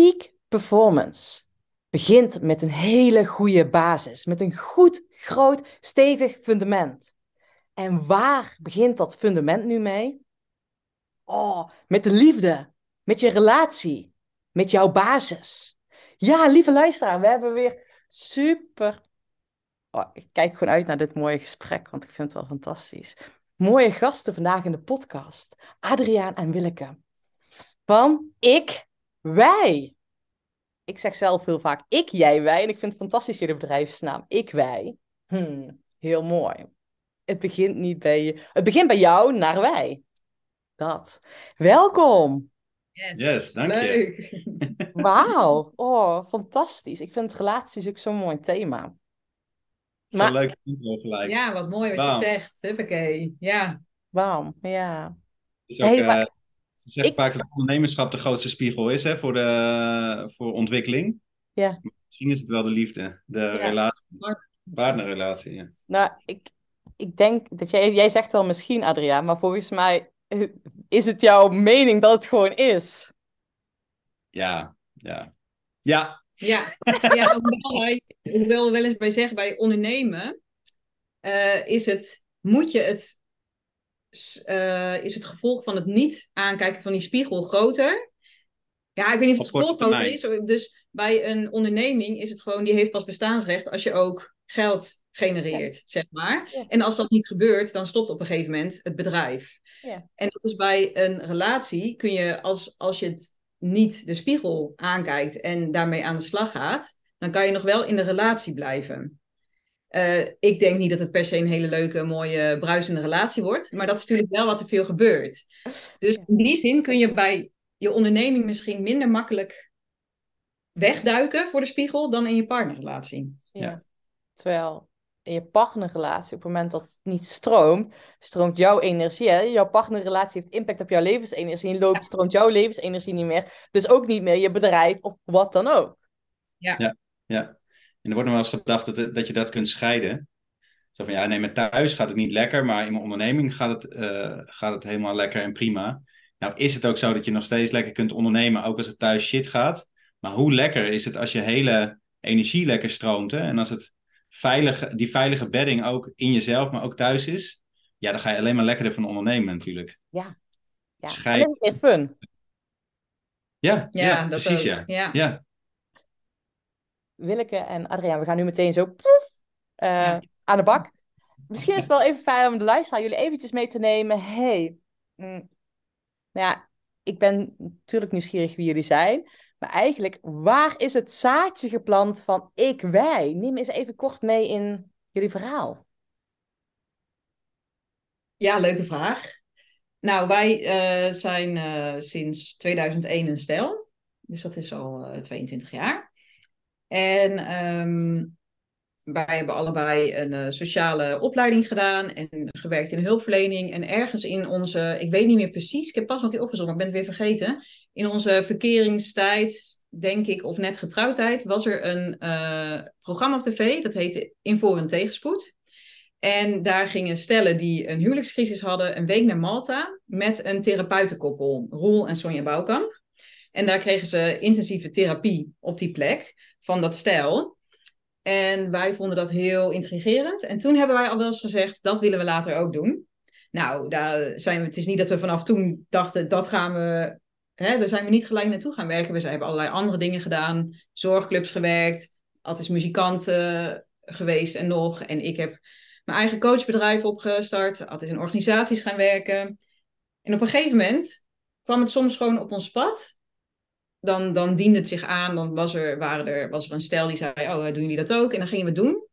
Peak performance begint met een hele goede basis, met een goed, groot, stevig fundament. En waar begint dat fundament nu mee? Oh, met de liefde, met je relatie, met jouw basis. Ja, lieve luisteraar, we hebben weer super. Oh, ik kijk gewoon uit naar dit mooie gesprek, want ik vind het wel fantastisch. Mooie gasten vandaag in de podcast. Adriaan en Willeke. Van ik, wij. Ik zeg zelf heel vaak ik, jij, wij. En ik vind het fantastisch jullie bedrijfsnaam. Ik, wij. Hmm, heel mooi. Het begint niet bij je. Het begint bij jou naar wij. Dat. Welkom. Yes, yes dank Leuk. je. Wauw. Oh, fantastisch. Ik vind relaties ook zo'n mooi thema. Zo'n leuk intro gelijk. Ja, wat mooi wat je zegt. Huppakee. Ja. Wauw, ja. Dus ook, hey, maar... ze zeggen ik... vaak dat ondernemerschap de grootste spiegel is hè, voor, de, voor ontwikkeling. Ja. misschien is het wel de liefde, de ja. relatie, partnerrelatie. Ja. Nou, ik, ik denk dat jij, jij zegt wel misschien, Adriaan, maar volgens mij is het jouw mening dat het gewoon is. Ja, ja. Ja. Ja, ja hoewel we wel eens bij zeggen, bij ondernemen, uh, is het, moet je het, uh, is het gevolg van het niet aankijken van die spiegel groter? Ja, ik weet niet of het gevolg groter is. Dus bij een onderneming is het gewoon, die heeft pas bestaansrecht als je ook geld genereert, zeg maar. En als dat niet gebeurt, dan stopt op een gegeven moment het bedrijf. Ja. En dat is bij een relatie, kun je als, als je het niet de spiegel aankijkt en daarmee aan de slag gaat, dan kan je nog wel in de relatie blijven. Uh, ik denk niet dat het per se een hele leuke, mooie, bruisende relatie wordt, maar dat is natuurlijk wel wat er veel gebeurt. Dus in die zin kun je bij je onderneming misschien minder makkelijk wegduiken voor de spiegel dan in je partnerrelatie. Ja. Terwijl in je partnerrelatie, op het moment dat het niet stroomt, stroomt jouw energie. Hè? Jouw partnerrelatie heeft impact op jouw levensenergie. En loopt, stroomt jouw levensenergie niet meer. Dus ook niet meer je bedrijf of wat dan ook. Ja, ja. ja. En er wordt nog wel eens gedacht dat, dat je dat kunt scheiden. Zo van ja, nee, maar thuis gaat het niet lekker, maar in mijn onderneming gaat het, uh, gaat het helemaal lekker en prima. Nou, is het ook zo dat je nog steeds lekker kunt ondernemen, ook als het thuis shit gaat. Maar hoe lekker is het als je hele energie lekker stroomt? Hè? En als het veilige, die veilige bedding ook in jezelf, maar ook thuis is, ja, dan ga je alleen maar lekkerder van ondernemen natuurlijk. Ja, ja. Dat is echt fun. Ja, ja, ja precies, ja. ja. ja. Willeke en Adriaan, we gaan nu meteen zo uh, aan de bak. Misschien is het wel even fijn om de luisteraar jullie eventjes mee te nemen. hey, mm, nou ja, ik ben natuurlijk nieuwsgierig wie jullie zijn. Maar eigenlijk, waar is het zaadje geplant van ik, wij? Neem eens even kort mee in jullie verhaal. Ja, leuke vraag. Nou, wij uh, zijn uh, sinds 2001 een stel. Dus dat is al uh, eh, 22 jaar. En um, wij hebben allebei een sociale opleiding gedaan en gewerkt in hulpverlening. En ergens in onze, ik weet niet meer precies, ik heb pas nog een keer opgezocht, maar ik ben het weer vergeten. In onze verkeringstijd, denk ik, of net getrouwdheid, was er een uh, programma op tv, dat heette In voor een tegenspoed. En daar gingen stellen die een huwelijkscrisis hadden een week naar Malta met een therapeutenkoppel, Roel en Sonja Bouwkamp. En daar kregen ze intensieve therapie op die plek van dat stel. En wij vonden dat heel intrigerend. En toen hebben wij al wel eens gezegd, dat willen we later ook doen. Nou, daar zijn we, het is niet dat we vanaf toen dachten, dat gaan we, hè, daar zijn we niet gelijk naartoe gaan werken. We hebben allerlei andere dingen gedaan, zorgclubs gewerkt, altijd muzikant uh, geweest en nog. En ik heb mijn eigen coachbedrijf opgestart, altijd in organisaties gaan werken. En op een gegeven moment kwam het soms gewoon op ons pad dan, dan diende het zich aan. Dan was er, waren er, was er een stel die zei: Oh, doen jullie dat ook? En dan gingen we doen.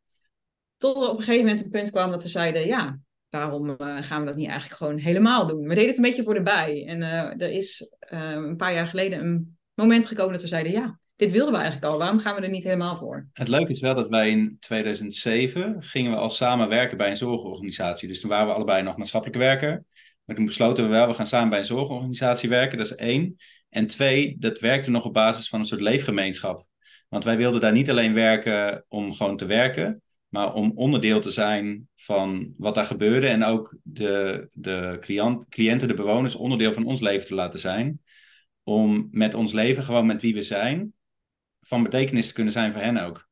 Tot er op een gegeven moment een punt kwam dat we zeiden: Ja, waarom uh, gaan we dat niet eigenlijk gewoon helemaal doen? We deden het een beetje voor de bij. En uh, er is uh, een paar jaar geleden een moment gekomen dat we zeiden: Ja, dit wilden we eigenlijk al. Waarom gaan we er niet helemaal voor? Het leuke is wel dat wij in 2007 gingen we al samen werken bij een zorgorganisatie. Dus toen waren we allebei nog maatschappelijk werker. Maar toen besloten we wel, we gaan samen bij een zorgorganisatie werken. Dat is één. En twee, dat werkte nog op basis van een soort leefgemeenschap. Want wij wilden daar niet alleen werken om gewoon te werken, maar om onderdeel te zijn van wat daar gebeurde en ook de, de cliënt, cliënten, de bewoners, onderdeel van ons leven te laten zijn. om met ons leven, gewoon met wie we zijn, van betekenis te kunnen zijn voor hen ook.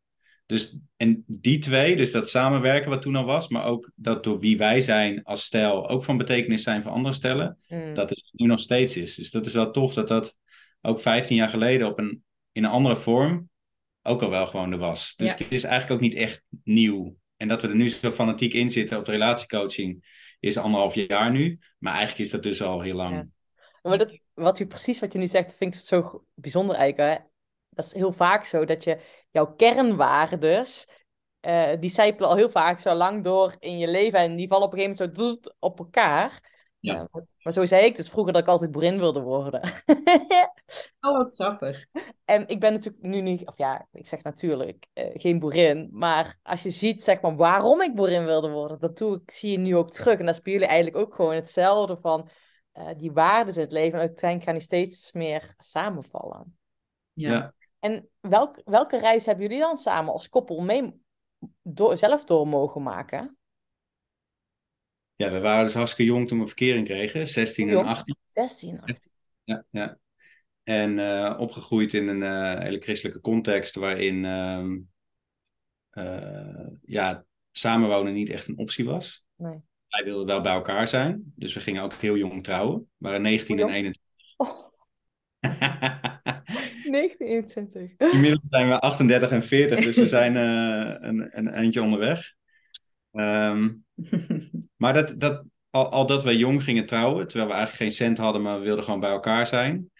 Dus en die twee, dus dat samenwerken wat toen al was, maar ook dat door wie wij zijn als stijl ook van betekenis zijn voor andere stellen, Mm. dat het nu nog steeds is. Dus dat is wel tof dat dat ook 15 jaar geleden op een, in een andere vorm ook al wel gewoon er was. Dus Ja. het is eigenlijk ook niet echt nieuw. En dat we er nu zo fanatiek in zitten op de relatiecoaching is anderhalf jaar nu. Maar eigenlijk is dat dus al heel lang. Ja. Maar dat, wat je, precies wat je nu zegt, vind ik zo g- bijzonder eigenlijk. Hè? Dat is heel vaak zo dat je jouw kernwaardes, eh die zijpelen al heel vaak zo lang door in je leven en die vallen op een gegeven moment zo op elkaar. Ja. Maar- zo zei ik dus vroeger dat ik altijd boerin wilde worden. Oh, wat grappig. En ik ben natuurlijk nu niet, of ja, ik zeg natuurlijk eh, geen boerin. Maar als je ziet, zeg maar, waarom ik boerin wilde worden, dat doe ik, zie je nu ook terug. En dat is bij jullie eigenlijk ook gewoon hetzelfde van eh, die waarden in het leven. En uiteindelijk gaan die steeds meer samenvallen. Ja. Ja. En welk, welke reis hebben jullie dan samen als koppel mee door, zelf door mogen maken? Ja, we waren dus hartstikke jong toen we verkering kregen, 16 en Jong. 18. 16. Ja, ja. En eh, opgegroeid in een eh, hele christelijke context waarin ehm, eh, ja, samenwonen niet echt een optie was. Nee. Wij wilden wel bij elkaar zijn, dus we gingen ook heel jong trouwen. We waren 19 en Hoe 21. Oh, 1921. Inmiddels zijn we 38 en 40, dus we zijn eh, een, een eindje onderweg. Ehm, maar dat, dat, al, al dat we jong gingen trouwen, terwijl we eigenlijk geen cent hadden, maar we wilden gewoon bij elkaar zijn.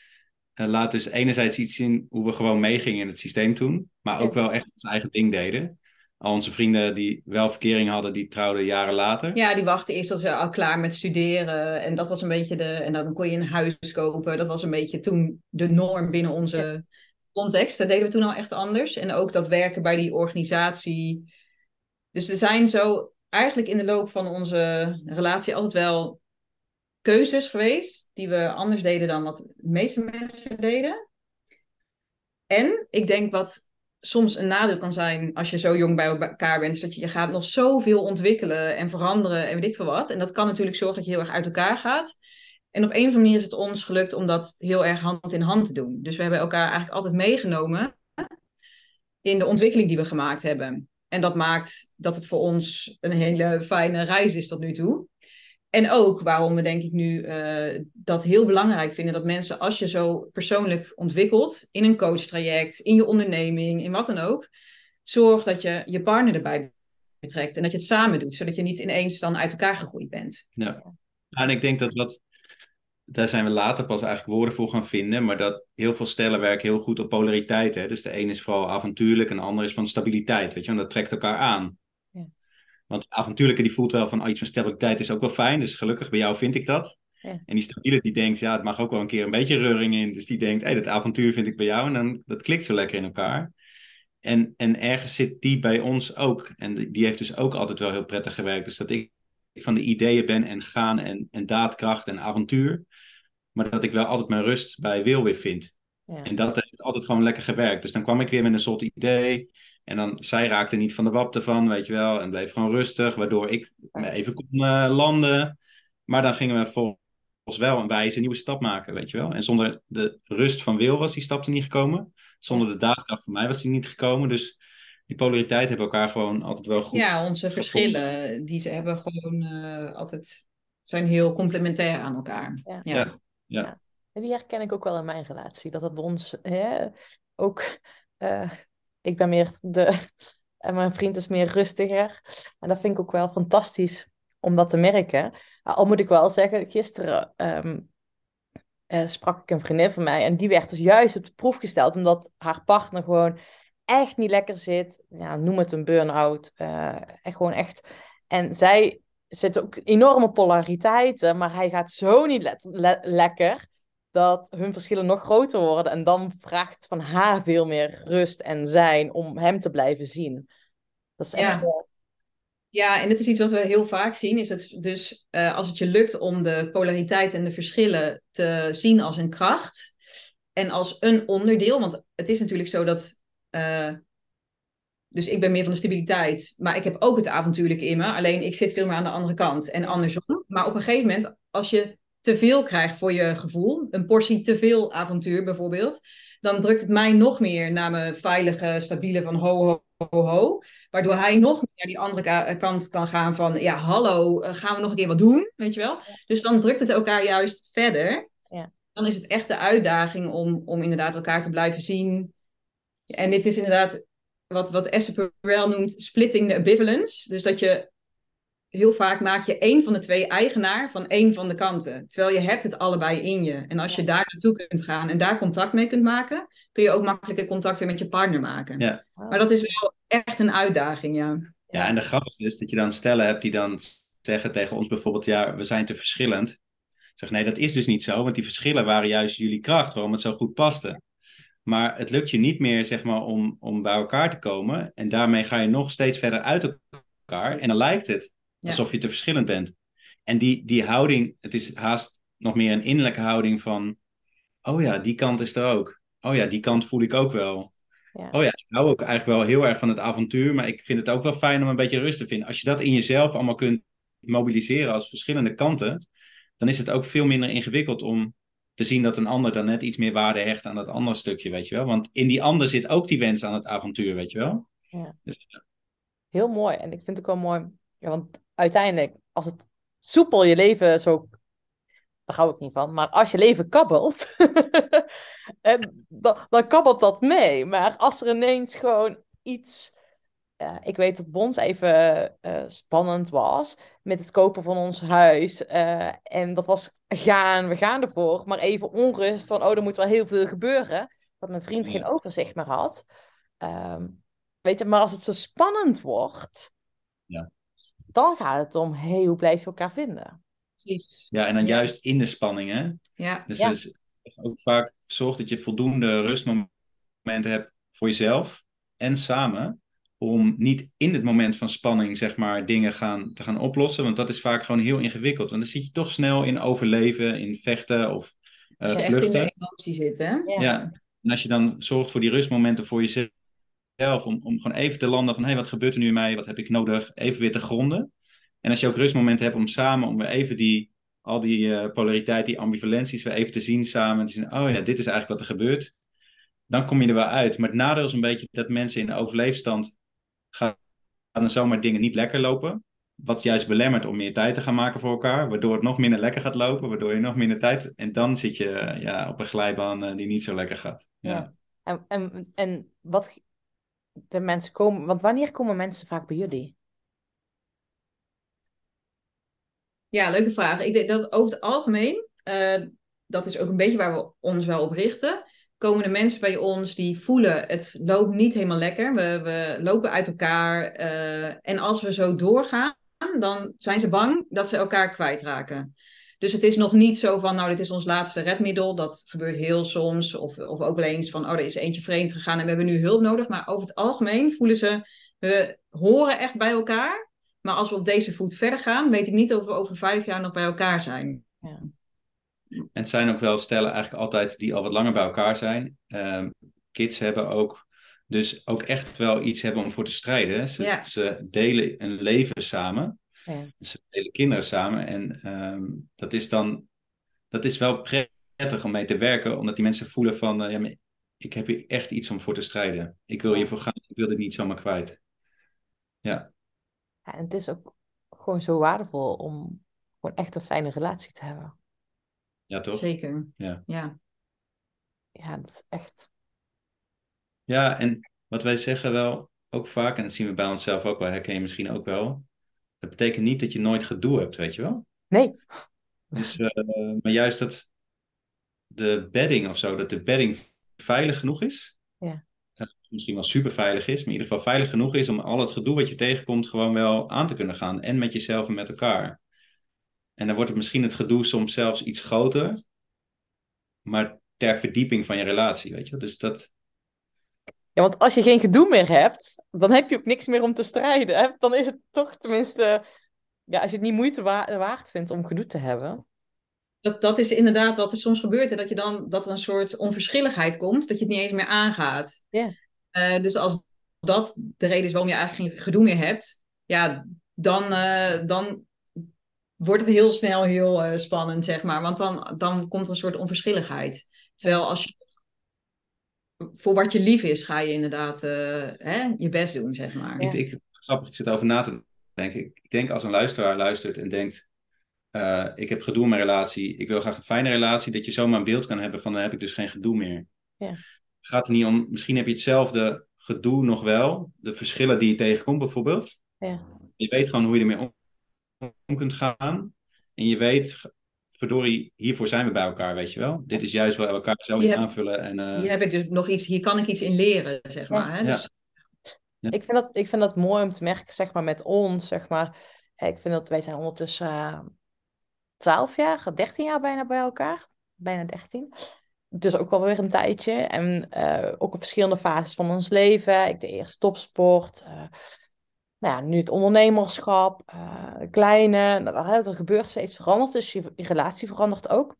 eh, laat dus enerzijds iets zien hoe we gewoon meegingen in het systeem toen, maar ook wel echt ons eigen ding deden. Al onze vrienden die wel verkering hadden, die trouwden jaren later. Ja, die wachten eerst tot ze al klaar met studeren. En dat was een beetje de. En dan kon je een huis kopen. Dat was een beetje toen de norm binnen onze context. Dat deden we toen al echt anders. En ook dat werken bij die organisatie. Dus er zijn zo eigenlijk in de loop van onze relatie altijd wel keuzes geweest. Die we anders deden dan wat de meeste mensen deden. En ik denk wat soms een nadeel kan zijn als je zo jong bij elkaar bent, is dat je, je gaat nog zoveel ontwikkelen en veranderen en weet ik veel wat. En dat kan natuurlijk zorgen dat je heel erg uit elkaar gaat. En op een of andere manier is het ons gelukt om dat heel erg hand in hand te doen. Dus we hebben elkaar eigenlijk altijd meegenomen in de ontwikkeling die we gemaakt hebben. En dat maakt dat het voor ons een hele fijne reis is tot nu toe. En ook waarom we denk ik nu eh, dat heel belangrijk vinden dat mensen, als je zo persoonlijk ontwikkelt, in een coachtraject, in je onderneming, in wat dan ook, zorg dat je je partner erbij betrekt en dat je het samen doet, zodat je niet ineens dan uit elkaar gegroeid bent. Ja. En ik denk dat wat, daar zijn we later pas eigenlijk woorden voor gaan vinden, maar dat heel veel stellen werken heel goed op polariteit. Hè? Dus de een is vooral avontuurlijk en de ander is van stabiliteit, weet je, want dat trekt elkaar aan. Want de avontuurlijke die voelt wel van, oh, iets van stabiliteit is ook wel fijn, dus gelukkig bij jou vind ik dat. Ja. En die stabiele die denkt, ja, het mag ook wel een keer een beetje reuring in. Dus die denkt, hé, hey, dat avontuur vind ik bij jou en dan, dat klikt zo lekker in elkaar. En, en ergens zit die bij ons ook. En die die heeft dus ook altijd wel heel prettig gewerkt. Dus dat ik van de ideeën ben en gaan en, en daadkracht en avontuur. Maar dat ik wel altijd mijn rust bij Wil weer vind. Ja. En dat heeft altijd gewoon lekker gewerkt. Dus dan kwam ik weer met een soort idee. En dan, zij raakte niet van de wap ervan, weet je wel. En bleef gewoon rustig, waardoor ik me even kon eh, landen. Maar dan gingen we volgens wel een wijze nieuwe stap maken, weet je wel. En zonder de rust van Wil was die stap er niet gekomen. Zonder de daadkracht van mij was die niet gekomen. Dus die polariteit hebben elkaar gewoon altijd wel goed. Ja, onze verschillen, die ze hebben gewoon eh, altijd, zijn heel complementair aan elkaar. Ja. Ja. Ja. En die herken ik ook wel in mijn relatie. Dat het bij ons hè, ook. eh, ik ben meer de. En mijn vriend is meer rustiger. En dat vind ik ook wel fantastisch om dat te merken. Al moet ik wel zeggen, gisteren ehm, eh, sprak ik een vriendin van mij. En die werd dus juist op de proef gesteld. Omdat haar partner gewoon echt niet lekker zit. Ja, noem het een burn-out. eh, gewoon echt. En zij zit ook enorme polariteiten. Maar hij gaat zo niet lekker dat hun verschillen nog groter worden. En dan vraagt van haar veel meer rust en zijn om hem te blijven zien. Dat is echt Ja. wel... Ja, en dit is iets wat we heel vaak zien. Is het dus eh, als het je lukt om de polariteit en de verschillen te zien als een kracht. En als een onderdeel. Want het is natuurlijk zo dat. eh, dus ik ben meer van de stabiliteit. Maar ik heb ook het avontuurlijke in me. Alleen ik zit veel meer aan de andere kant. En andersom. Maar op een gegeven moment, als je te veel krijg voor je gevoel, een portie te veel avontuur bijvoorbeeld, dan drukt het mij nog meer naar mijn veilige, stabiele van ho, ho, ho, ho. Waardoor hij nog meer naar die andere kant kan gaan van, ja, hallo, eh, gaan we nog een keer wat doen, weet je wel? Dus dan drukt het elkaar juist verder. Ja. Dan is het echt de uitdaging om, om inderdaad elkaar te blijven zien. En dit is inderdaad wat, wat Esther Perel noemt splitting the ambivalence. Dus dat je heel vaak maak je één van de twee eigenaar van één van de kanten. Terwijl je hebt het allebei in je. En als je daar naartoe kunt gaan en daar contact mee kunt maken, kun je ook makkelijker contact weer met je partner maken. Ja. Maar dat is wel echt een uitdaging, ja. Ja, en de grap is dus dat je dan stellen hebt die dan zeggen tegen ons bijvoorbeeld, ja, we zijn te verschillend. Ik zeg, nee, dat is dus niet zo, want die verschillen waren juist jullie kracht, waarom het zo goed paste. Maar het lukt je niet meer, zeg maar, om, om bij elkaar te komen. En daarmee ga je nog steeds verder uit elkaar. En dan lijkt het alsof je te verschillend bent. En die, die houding, het is haast nog meer een innerlijke houding van... Oh ja, die kant is er ook. Oh ja, die kant voel ik ook wel. Ja. Oh ja, ik hou ook eigenlijk wel heel erg van het avontuur, maar ik vind het ook wel fijn om een beetje rust te vinden. Als je dat in jezelf allemaal kunt mobiliseren als verschillende kanten, dan is het ook veel minder ingewikkeld om te zien dat een ander dan net iets meer waarde hecht aan dat andere stukje, weet je wel. Want in die ander zit ook die wens aan het avontuur, weet je wel. Ja. Dus, Heel mooi. En ik vind het ook wel mooi. Ja, want uiteindelijk, als het soepel je leven zo. Daar hou ik niet van. Maar als je leven kabbelt. en dan, dan kabbelt dat mee. Maar als er ineens gewoon iets. ik weet dat Bons even eh, spannend was met het kopen van ons huis. eh, en dat was gaan, we gaan ervoor. Maar even onrust van, oh, er moet wel heel veel gebeuren. Dat mijn vriend geen overzicht meer had. Ehm, weet je, maar als het zo spannend wordt, Ja. Dan gaat het om, hé, hoe blijf je elkaar vinden? Precies. ja, en dan Ja. juist in de spanning, hè. Ja. Dus, Ja. dus ook vaak zorg dat je voldoende rustmomenten hebt voor jezelf en samen. Om niet in het moment van spanning, zeg maar, dingen gaan, te gaan oplossen. Want dat is vaak gewoon heel ingewikkeld. Want dan zit je toch snel in overleven, in vechten of eh, Dat je echt in vluchten. de emotie zit, hè? Ja. Ja. En als je dan zorgt voor die rustmomenten voor jezelf, om, om gewoon even te landen van, hé, hey, wat gebeurt er nu in mij? Wat heb ik nodig? Even weer te gronden. En als je ook rustmomenten hebt om samen, om weer even die, al die eh, polariteit, die ambivalenties weer even te zien samen. En te zien, oh ja, dit is eigenlijk wat er gebeurt. Dan kom je er wel uit. Maar het nadeel is een beetje dat mensen in de overleefstand gaan dan zomaar dingen niet lekker lopen. Wat juist belemmert om meer tijd te gaan maken voor elkaar. Waardoor het nog minder lekker gaat lopen. Waardoor je nog minder tijd... En dan zit je ja, op een glijbaan eh, die niet zo lekker gaat. Ja. Ja. En, en, en wat de mensen komen, want wanneer komen mensen vaak bij jullie? Ja, leuke vraag. Ik denk dat over het algemeen, eh, dat is ook een beetje waar we ons wel op richten, komen de mensen bij ons die voelen het loopt niet helemaal lekker. We, we lopen uit elkaar. eh, en als we zo doorgaan, dan zijn ze bang dat ze elkaar kwijtraken. Dus het is nog niet zo van, nou, dit is ons laatste redmiddel. Dat gebeurt heel soms. Of, of ook wel eens van, oh, er is eentje vreemd gegaan en we hebben nu hulp nodig. Maar over het algemeen voelen ze, we horen echt bij elkaar. Maar als we op deze voet verder gaan, weet ik niet of we over vijf jaar nog bij elkaar zijn. En het zijn ook wel stellen eigenlijk altijd die al wat langer bij elkaar zijn. Ehm, kids hebben ook, dus ook echt wel iets hebben om voor te strijden. Ze, Ja. ze delen een leven samen. Ja. Ze delen kinderen samen. En ehm, dat is dan, dat is wel prettig om mee te werken, omdat die mensen voelen van, eh, ja, maar ik heb hier echt iets om voor te strijden. Ik wil hiervoor gaan, ik wil dit niet zomaar kwijt. Ja, Ja, en het is ook gewoon zo waardevol om gewoon echt een fijne relatie te hebben. ja toch? Zeker. Ja. ja. Ja, dat is echt. Ja, en wat wij zeggen wel ook vaak, en dat zien we bij onszelf ook wel, herken je misschien ook wel. Dat betekent niet dat je nooit gedoe hebt, weet je wel? Nee. Dus, eh, maar juist dat de bedding of zo, dat de bedding veilig genoeg is. Ja. Eh, misschien wel super veilig is, maar in ieder geval veilig genoeg is om al het gedoe wat je tegenkomt gewoon wel aan te kunnen gaan. En met jezelf en met elkaar. En dan wordt het misschien het gedoe soms zelfs iets groter, maar ter verdieping van je relatie, weet je wel? Dus dat, Ja, want als je geen gedoe meer hebt, dan heb je ook niks meer om te strijden. Hè? Dan is het toch tenminste, ja, als je het niet moeite wa- waard vindt om gedoe te hebben. Dat, dat is inderdaad wat er soms gebeurt. En dat, je dan, dat er een soort onverschilligheid komt, dat je het niet eens meer aangaat. Ja. Eh, dus als dat de reden is waarom je eigenlijk geen gedoe meer hebt, ja, dan, eh, dan wordt het heel snel heel eh, spannend, zeg maar. Want dan, dan komt er een soort onverschilligheid. Terwijl als je voor wat je lief is, ga je inderdaad eh, hè, je best doen, zeg maar. Ik, ik, grappig, ik zit over na te denken. Ik, denk als een luisteraar luistert en denkt... eh, ik heb gedoe in mijn relatie, ik wil graag een fijne relatie... dat je zomaar een beeld kan hebben van dan heb ik dus geen gedoe meer. Ja. Het gaat er niet om... Misschien heb je hetzelfde gedoe nog wel. De verschillen die je tegenkomt bijvoorbeeld. Ja. Je weet gewoon hoe je ermee om, om kunt gaan. En je weet, verdorie, hiervoor zijn we bij elkaar, weet je wel. Dit is juist waar we elkaar zo in aanvullen. En, eh, Hier heb ik dus nog iets, hier kan ik iets in leren, zeg maar. Hè? Ja. Dus, Ik vind, dat, ik vind dat mooi om te merken, zeg maar, met ons, zeg maar. Eh, Ik vind dat wij zijn ondertussen eh 12 jaar, 13 jaar bijna bij elkaar. Bijna 13. Dus ook alweer een tijdje. En eh, ook op verschillende fases van ons leven. Ik deed eerst topsport. eh, nou ja, nu het ondernemerschap. eh, kleine. Nou, er gebeurt steeds veranderd. Dus je, je relatie verandert ook.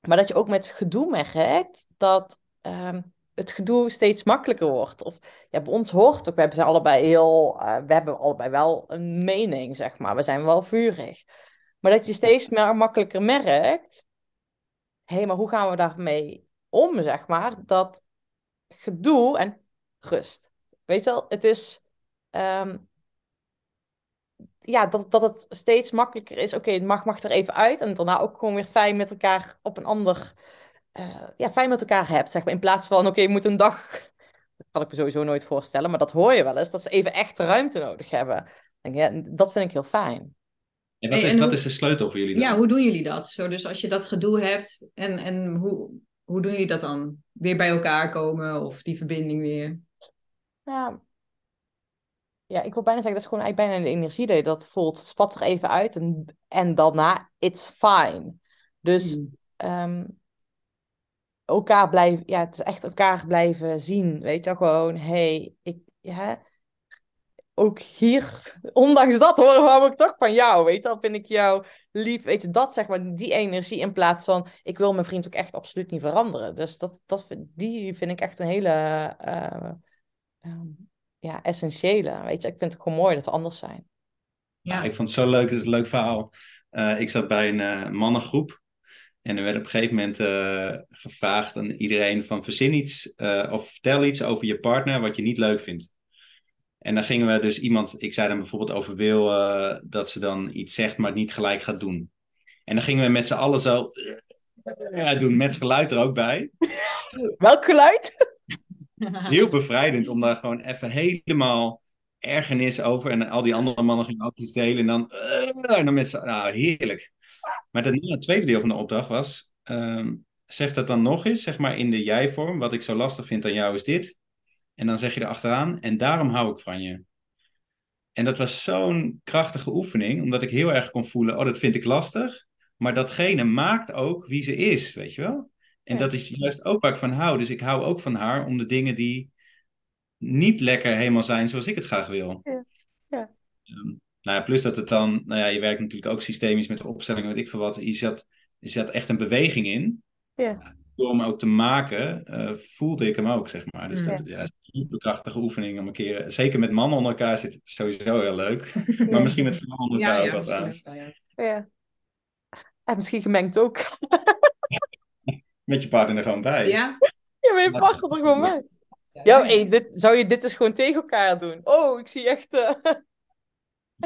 Maar dat je ook met gedoe merkt dat ehm, het gedoe steeds makkelijker wordt. Of ja, bij ons hoort ook, we hebben ze allebei heel, eh, we hebben allebei wel een mening, zeg maar. We zijn wel vurig. Maar dat je steeds meer makkelijker merkt, hé, hey, maar hoe gaan we daarmee om, zeg maar? Dat gedoe en rust. Weet je wel, het is, ehm, ja, dat, dat het steeds makkelijker is. Oké, het mag, mag er even uit. En daarna ook gewoon weer fijn met elkaar op een ander, eh, ja, fijn met elkaar hebt, zeg maar. In plaats van, oké, je moet een dag, dat kan ik me sowieso nooit voorstellen, maar dat hoor je wel eens, dat ze even echt ruimte nodig hebben. Ja, dat vind ik heel fijn. en wat, Hey, is, en hoe- is de sleutel voor jullie dan? ja, hoe doen jullie dat? Zo, dus als je dat gedoe hebt, en, en hoe, hoe doen jullie dat dan? Weer bij elkaar komen of die verbinding weer? Ja. Ja, ik wil bijna zeggen, dat is gewoon eigenlijk bijna de energie dat voelt. Spat er even uit en, en daarna, it's fine. Dus ehm, elkaar blijven, ja, het is echt elkaar blijven zien. Weet je wel, gewoon, hey, ik, ja, ook hier, ondanks dat hoor, hou ik toch van jou. Weet je wel, vind ik jou lief. Weet je, dat zeg maar, die energie in plaats van, ik wil mijn vriend ook echt absoluut niet veranderen. Dus dat, dat, die vind ik echt een hele, ehm, ja, essentiële. Weet je, ik vind het gewoon mooi dat we anders zijn. Ja, ik vond het zo leuk. Het is een leuk verhaal. Eh, ik zat bij een eh, mannengroep. En er werd op een gegeven moment eh, gevraagd aan iedereen van verzin iets eh, of vertel iets over je partner wat je niet leuk vindt. En dan gingen we dus iemand, ik zei dan bijvoorbeeld over Wil, eh, dat ze dan iets zegt maar het niet gelijk gaat doen. En dan gingen we met z'n allen zo doen, met geluid er ook bij. Welk geluid? Heel bevrijdend om daar gewoon even helemaal ergernis over. En al die andere mannen gingen ook delen. En dan, eh, en dan met z'n- nou, heerlijk. Maar het tweede deel van de opdracht was, ehm, zeg dat dan nog eens, zeg maar in de jij-vorm. Wat ik zo lastig vind aan jou is dit. En dan zeg je erachteraan, en daarom hou ik van je. En dat was zo'n krachtige oefening, omdat ik heel erg kon voelen, oh, dat vind ik lastig. Maar datgene maakt ook wie ze is, weet je wel? En Ja. dat is juist ook waar ik van hou. Dus ik hou ook van haar om de dingen die niet lekker helemaal zijn zoals ik het graag wil. Ja. Ja. Ehm, nou ja, plus dat het dan, nou ja, je werkt natuurlijk ook systemisch met opstellingen, weet ik veel wat. Je zat, er zat echt een beweging in. Ja. Door hem ook te maken, eh, voelde ik hem ook, zeg maar. Dus dat ja, is een superkrachtige oefening om een keer, zeker met mannen onder elkaar zit het sowieso heel leuk. Maar misschien met vrouwen onder elkaar ja, ook ja, wat ja. Ja. En misschien gemengd ook. Met je partner er gewoon bij. Ja? Ja, maar je partner er gewoon bij. Ja, hey, dit, zou je dit dus gewoon tegen elkaar doen? Oh, ik zie echt... eh,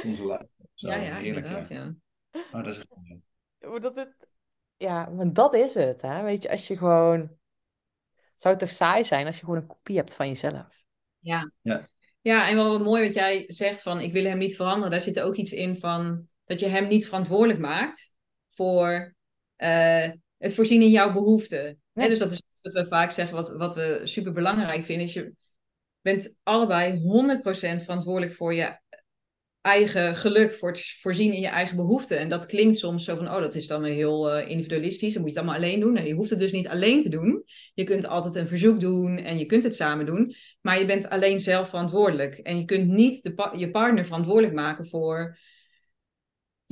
Onze Zo, ja, ja, heerlijk, inderdaad, ja. ja. Oh, dat is echt dat het... Ja, maar dat is het, hè. Weet je, als je gewoon... Het zou toch saai zijn als je gewoon een kopie hebt van jezelf? Ja. Ja. Ja, en wel wat mooi wat jij zegt van ik wil hem niet veranderen. Daar zit ook iets in van dat je hem niet verantwoordelijk maakt voor eh, het voorzien in jouw behoeften. Ja. Dus dat is iets wat we vaak zeggen, wat, wat we super belangrijk vinden. Is je bent allebei 100% verantwoordelijk voor je eigen geluk, voor het voorzien in je eigen behoeften. En dat klinkt soms zo van, oh, dat is dan weer heel eh, individualistisch. Dan moet je het allemaal alleen doen. Nee, je hoeft het dus niet alleen te doen. Je kunt altijd een verzoek doen en je kunt het samen doen. Maar je bent alleen zelf verantwoordelijk. En je kunt niet de pa- je partner verantwoordelijk maken voor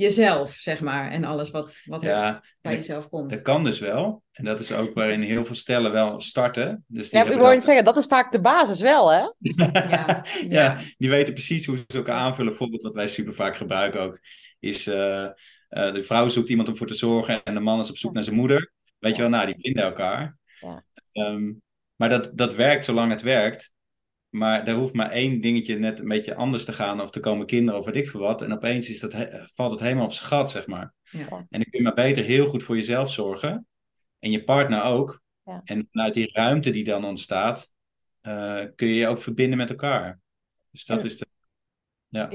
jezelf, zeg maar. En alles wat, wat er Ja, bij jezelf komt. dat kan dus wel. En dat is ook waarin heel veel stellen wel starten. Dus die Ja, ik dat- niet zeggen, dat is vaak de basis wel, hè? Ja, ja, ja. die weten precies hoe ze elkaar aanvullen. Bijvoorbeeld wat wij super vaak gebruiken ook, is eh, Eh, de vrouw zoekt iemand om voor te zorgen en de man is op zoek naar zijn moeder. Weet je wel, nou, die vinden elkaar. Ja. Ehm, maar dat, dat werkt zolang het werkt. Maar er hoeft maar één dingetje net een beetje anders te gaan. Of te komen kinderen of weet ik veel wat. En opeens is dat valt het helemaal op zijn gat, zeg maar. Ja. En dan kun je maar beter heel goed voor jezelf zorgen. En je partner ook. Ja. En vanuit die ruimte die dan ontstaat, eh, kun je je ook verbinden met elkaar. Dus dat Ja. is de. Ja.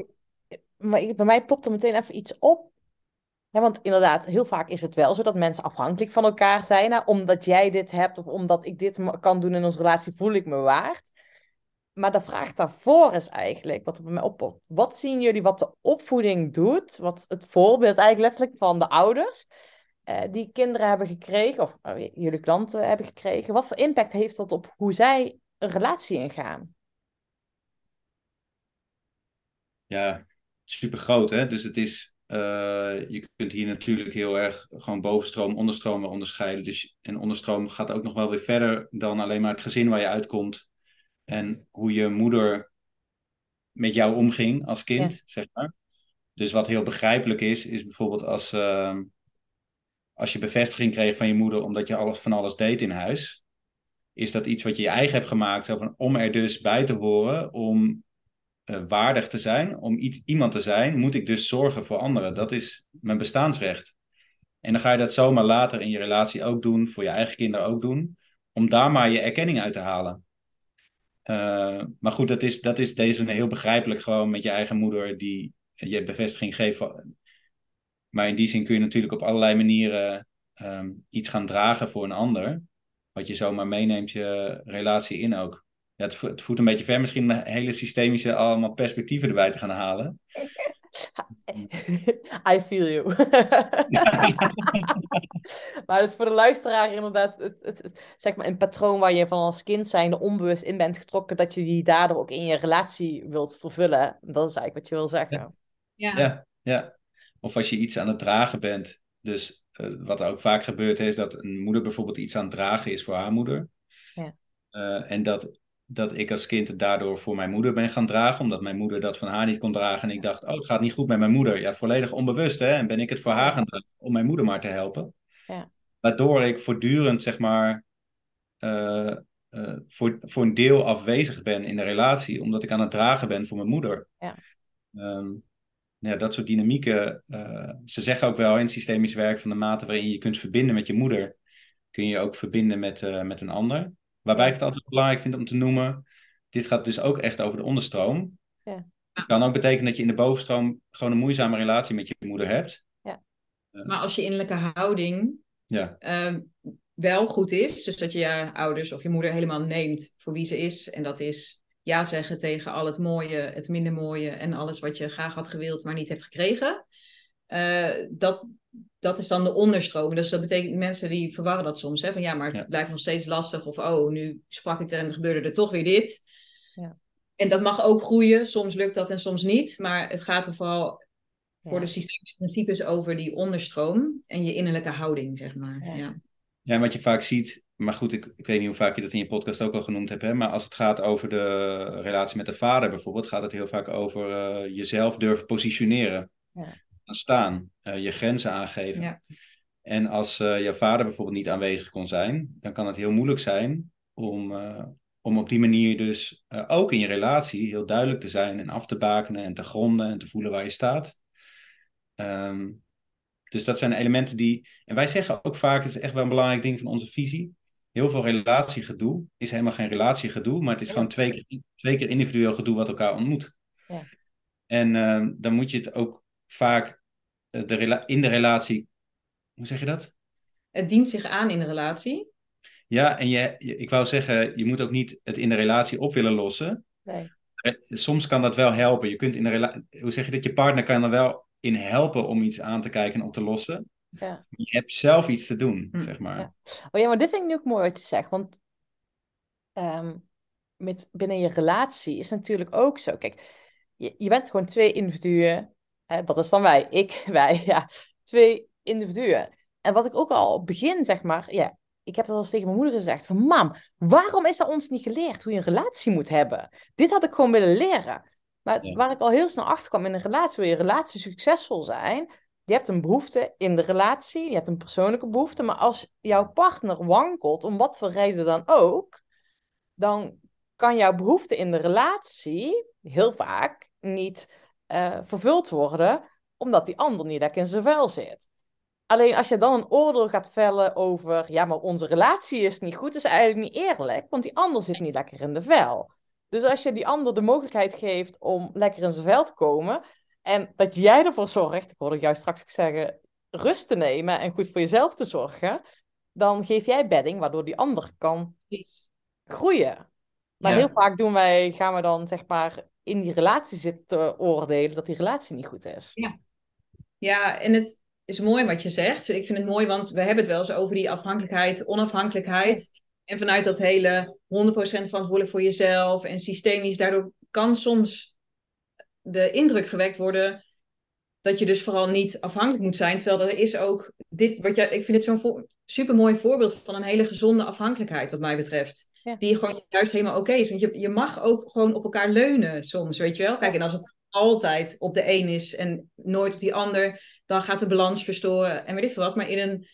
Maar ik- bij mij popt er meteen even iets op. Ja, want inderdaad, heel vaak is het wel zo dat mensen afhankelijk van elkaar zijn. Nou, omdat jij dit hebt of omdat ik dit kan doen in onze relatie, voel ik me waard. Maar de vraag daarvoor is eigenlijk, wat er bij mij oppopt. Wat zien jullie wat de opvoeding doet? Wat het voorbeeld eigenlijk letterlijk van de ouders eh, die kinderen hebben gekregen, of eh, jullie klanten hebben gekregen. Wat voor impact heeft dat op hoe zij een relatie ingaan? ja, super groot, hè? Dus het is, eh, je kunt hier natuurlijk heel erg gewoon bovenstroom, onderstroom onderscheiden. Dus, en onderstroom gaat ook nog wel weer verder dan alleen maar het gezin waar je uitkomt. En hoe je moeder met jou omging als kind, zeg maar. Dus wat heel begrijpelijk is, is bijvoorbeeld als, eh, als je bevestiging kreeg van je moeder omdat je alles, van alles deed in huis. Is dat iets wat je je eigen hebt gemaakt, zo van, om er dus bij te horen, om eh, waardig te zijn, om iemand te zijn, moet ik dus zorgen voor anderen. Dat is mijn bestaansrecht. En dan ga je dat zomaar later in je relatie ook doen, voor je eigen kinderen ook doen, om daar maar je erkenning uit te halen. Eh, maar goed, dat is, dat is deze heel begrijpelijk gewoon met je eigen moeder die je bevestiging geeft. Maar in die zin kun je natuurlijk op allerlei manieren ehm, iets gaan dragen voor een ander. Wat je zomaar meeneemt je relatie in ook. Ja, het, het voelt een beetje ver misschien om hele systemische allemaal perspectieven erbij te gaan halen. I feel you. maar het is voor de luisteraar inderdaad het, het, het- zeg maar een patroon waar je van als kind zijnde onbewust in bent getrokken, dat je die daardoor ook in je relatie wilt vervullen. Dat is eigenlijk wat je wil zeggen. Ja. Ja, ja. Of als je iets aan het dragen bent. Dus eh, wat ook vaak gebeurt is dat een moeder bijvoorbeeld iets aan het dragen is voor haar moeder. Ja. Eh, en dat, dat ik als kind het daardoor voor mijn moeder ben gaan dragen, omdat mijn moeder dat van haar niet kon dragen. En ik dacht, oh, het gaat niet goed met mijn moeder. Ja, volledig onbewust, hè. En ben ik het voor haar gaan dragen om mijn moeder maar te helpen. Ja. Waardoor ik voortdurend, zeg maar, eh, eh, voor, voor een deel afwezig ben in de relatie, omdat ik aan het dragen ben voor mijn moeder. Ja. Ehm, ja, dat soort dynamieken. eh, ze zeggen ook wel in systemisch werk van de mate waarin je kunt verbinden met je moeder, kun je je ook verbinden met, met een ander. Waarbij ik het altijd belangrijk vind om te noemen, dit gaat dus ook echt over de onderstroom. Ja. Het kan ook betekenen dat je in de bovenstroom gewoon een moeizame relatie met je moeder hebt. Maar als je innerlijke houding Ja, ehm, wel goed is, dus dat je je ouders of je moeder helemaal neemt voor wie ze is, en dat is ja zeggen tegen al het mooie, het minder mooie en alles wat je graag had gewild, maar niet hebt gekregen. Eh, dat, dat is dan de onderstroom. Dus dat betekent mensen die verwarren dat soms. Hè? Van ja, maar het Ja. blijft nog steeds lastig. Of oh, nu sprak ik er en er gebeurde er toch weer dit. Ja. En dat mag ook groeien. Soms lukt dat en soms niet. Maar het gaat er vooral voor de systemische principes over die onderstroom en je innerlijke houding, zeg maar. Ja. Ja. Ja, en wat je vaak ziet, maar goed, ik, ik weet niet hoe vaak je dat in je podcast ook al genoemd hebt, hè, maar als het gaat over de relatie met de vader bijvoorbeeld, gaat het heel vaak over eh, jezelf durven positioneren. Ja. Gaan staan, eh, je grenzen aangeven. Ja. En als eh jouw vader bijvoorbeeld niet aanwezig kon zijn, dan kan het heel moeilijk zijn om, eh, om op die manier dus ook in je relatie heel duidelijk te zijn en af te bakenen en te gronden en te voelen waar je staat. Ehm, dus dat zijn elementen die. En wij zeggen ook vaak, het is echt wel een belangrijk ding van onze visie. Heel veel relatiegedoe is helemaal geen relatiegedoe, maar het is Ja. gewoon twee keer, twee keer individueel gedoe wat elkaar ontmoet. Ja. En ehm, dan moet je het ook vaak eh, de rela- in de relatie. Hoe zeg je dat? Het dient zich aan in de relatie. Ja, en je, ik wou zeggen, je moet ook niet het in de relatie op willen lossen. Nee. Eh, Soms kan dat wel helpen. Je kunt in de hoe zeg je dat? Je partner kan er wel in helpen om iets aan te kijken en op te lossen. Ja. Je hebt zelf iets te doen, Hm, zeg maar. ja. Oh ja, maar dit vind ik nu ook mooi wat je zegt. Want ehm, met, binnen je relatie is natuurlijk ook zo. Kijk, je, je bent gewoon twee individuen. Hè, wat is dan wij? Ik, wij, ja. Twee individuen. En wat ik ook al begin zeg maar, ja, ik heb dat al eens tegen mijn moeder gezegd. Van mam, waarom is dat ons niet geleerd hoe je een relatie moet hebben? Dit had ik gewoon willen leren. Maar Ja. waar ik al heel snel achter kwam in een relatie, wil je relatie succesvol zijn, je hebt een behoefte in de relatie, je hebt een persoonlijke behoefte, maar als jouw partner wankelt, om wat voor reden dan ook, dan kan jouw behoefte in de relatie heel vaak niet uh, vervuld worden, omdat die ander niet lekker in zijn vel zit. Alleen als je dan een oordeel gaat vellen over, ja, maar onze relatie is niet goed, is eigenlijk niet eerlijk, want die ander zit niet lekker in de vel. Dus als je die ander de mogelijkheid geeft om lekker in zijn vel te komen, en dat jij ervoor zorgt, ik hoorde jou straks zeggen, rust te nemen en goed voor jezelf te zorgen, dan geef jij bedding, waardoor die ander kan groeien. Maar heel vaak doen wij, gaan we dan zeg maar in die relatie zitten te oordelen dat die relatie niet goed is. Ja, ja en het is mooi wat je zegt. Ik vind het mooi, want we hebben het wel eens over die afhankelijkheid, onafhankelijkheid. En vanuit dat hele 100% verantwoordelijk voor jezelf en systemisch, daardoor kan soms de indruk gewekt worden dat je dus vooral niet afhankelijk moet zijn. Terwijl er is ook dit, wat jij, ik vind het zo'n vo super mooi voorbeeld van een hele gezonde afhankelijkheid, wat mij betreft. Die gewoon juist helemaal oké is. Want je, je mag ook gewoon op elkaar leunen soms, weet je wel. Kijk, en als het altijd op de een is en nooit op die ander, dan gaat de balans verstoren en weet ik veel wat. Maar in een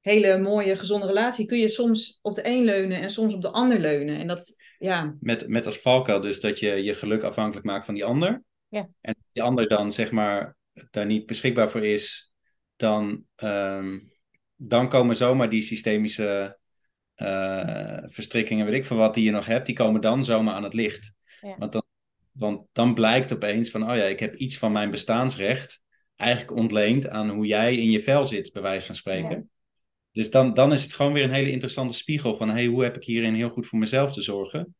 hele mooie, gezonde relatie kun je soms op de een leunen en soms op de ander leunen. En dat, ja. Met, met als valkuil dus dat je je geluk afhankelijk maakt van die ander. Ja. En die ander dan zeg maar daar niet beschikbaar voor is, dan, um, dan komen zomaar die systemische verstrikkingen, weet ik van wat, die je nog hebt, die komen dan zomaar aan het licht. Ja. Want, dan, want dan blijkt opeens van, oh ja, ik heb iets van mijn bestaansrecht eigenlijk ontleend aan hoe jij in je vel zit, bij wijze van spreken. Ja. Dus dan, dan is het gewoon weer een hele interessante spiegel van, hey, hoe heb ik hierin heel goed voor mezelf te zorgen?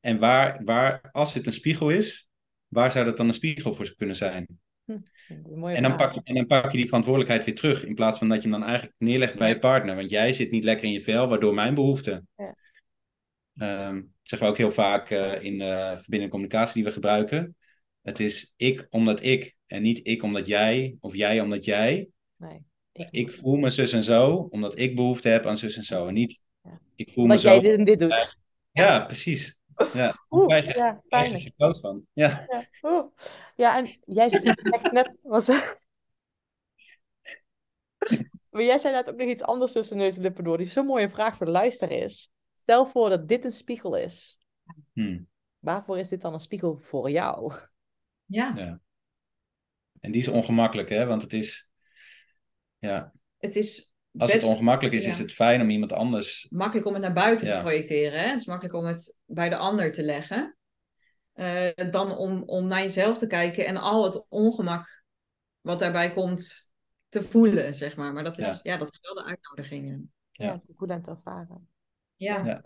En waar, waar als het een spiegel is, waar zou dat dan een spiegel voor kunnen zijn? Hm, en, dan pak je, en dan pak je die verantwoordelijkheid weer terug, in plaats van dat je hem dan eigenlijk neerlegt bij je partner. Want jij zit niet lekker in je vel, waardoor mijn behoeften. Ja. Um, zeggen we ook heel vaak uh, in uh, verbindende communicatie die we gebruiken. Het is ik omdat ik en niet ik omdat jij of jij omdat jij. Nee, ik, ik voel me zus en zo omdat ik behoefte heb aan zus en zo. En niet ja. ik voel omdat me zo. jij dit en dit doet. Ja, precies. Ja, Oeh, krijg je, ja, krijg je groot van. Ja. Ja, ja en jij zegt net... Was, maar jij zei net ook nog iets anders tussen neus en lippen door. Die zo'n mooie vraag voor de luisteraar is. Stel voor dat dit een spiegel is. Hmm. Waarvoor is dit dan een spiegel voor jou? Ja. ja. En die is ongemakkelijk, hè? Want het is... Ja. Het is als het ongemakkelijk is, is het fijn om iemand anders. Makkelijk om het naar buiten te projecteren. Hè? Het is makkelijk om het bij de ander te leggen. Uh, dan om, om naar jezelf te kijken en al het ongemak wat daarbij komt te voelen, zeg maar. Maar dat is, ja. ja dat is wel de uitnodiging. Ja. te voelen en te ervaren. Ja. ja.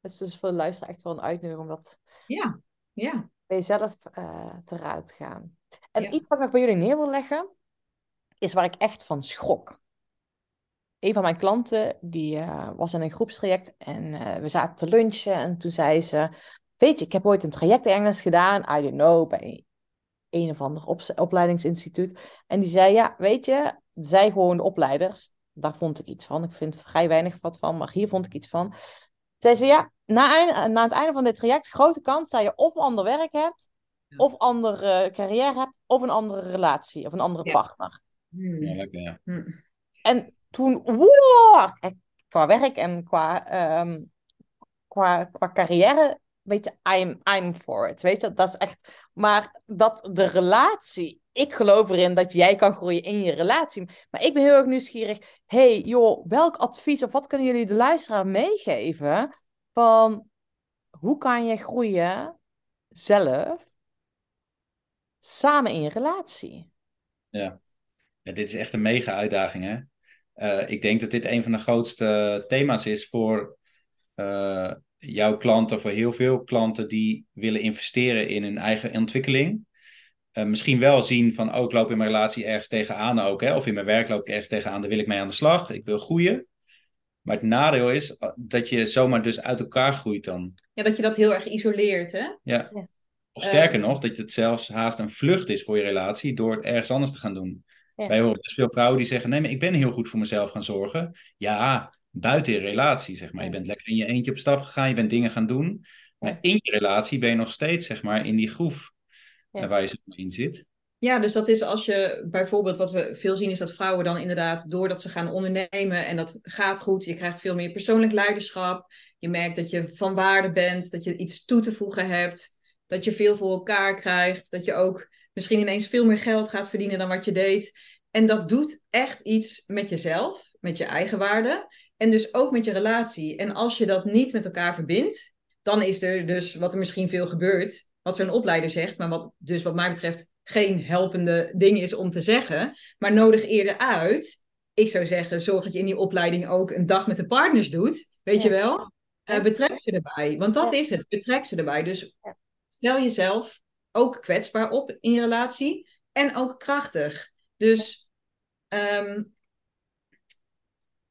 Het is dus voor de luisteraar echt wel een uitnodiging om dat ja. Ja. bij jezelf uh, te raden te gaan. En iets wat ik nog bij jullie neer wil leggen, is waar ik echt van schrok een van mijn klanten, die uh, was in een groepstraject en uh, we zaten te lunchen en toen zei ze, weet je, ik heb ooit een traject Engels gedaan, I don't know, bij een of ander op opleidingsinstituut. En die zei, ja, weet je, zij gewoon de opleiders, daar vond ik iets van. Ik vind vrij weinig wat van, maar hier vond ik iets van. Zei ze, ja, na, na het einde van dit traject, grote kans dat je of ander werk hebt, of andere carrière hebt, of een andere relatie, of een andere partner. Ja, lekker, ja. Hmm. En toen, wow, qua werk en qua, um, qua, qua carrière, weet je, I'm, I'm for it. Weet je, dat is echt. Maar dat de relatie, ik geloof erin dat jij kan groeien in je relatie. Maar ik ben heel erg nieuwsgierig. hey, joh, welk advies of wat kunnen jullie de luisteraar meegeven van hoe kan je groeien zelf samen in je relatie? Ja. ja dit is echt een mega uitdaging, hè? Uh, ik denk dat dit een van de grootste thema's is voor uh, jouw klanten, voor heel veel klanten die willen investeren in hun eigen ontwikkeling. Uh, misschien wel zien van, oh, ik loop in mijn relatie ergens tegenaan ook, hè? of in mijn werk loop ik ergens tegenaan, daar wil ik mee aan de slag, ik wil groeien. Maar het nadeel is dat je zomaar dus uit elkaar groeit dan. Ja, dat je dat heel erg isoleert, hè? Ja. ja. Of sterker nog, dat het zelfs haast een vlucht is voor je relatie door het ergens anders te gaan doen. Ja. Wij horen dus veel vrouwen die zeggen: Nee, maar ik ben heel goed voor mezelf gaan zorgen. Ja, buiten je relatie, zeg maar. Je bent lekker in je eentje op stap gegaan, je bent dingen gaan doen. Maar in je relatie ben je nog steeds, zeg maar, in die groef ja. waar je in zit. Ja, dus dat is als je bijvoorbeeld, wat we veel zien, is dat vrouwen dan inderdaad, doordat ze gaan ondernemen en dat gaat goed, je krijgt veel meer persoonlijk leiderschap. Je merkt dat je van waarde bent, dat je iets toe te voegen hebt, dat je veel voor elkaar krijgt, dat je ook misschien ineens veel meer geld gaat verdienen dan wat je deed. En dat doet echt iets met jezelf, met je eigen waarde en dus ook met je relatie. En als je dat niet met elkaar verbindt, dan is er dus wat er misschien veel gebeurt, wat zo'n opleider zegt, maar wat dus wat mij betreft geen helpende ding is om te zeggen, maar nodig eerder uit. Ik zou zeggen, zorg dat je in die opleiding ook een dag met de partners doet, weet je wel? Uh, betrek ze erbij, want dat is het, betrek ze erbij. Dus stel jezelf ook kwetsbaar op in je relatie en ook krachtig. Dus um,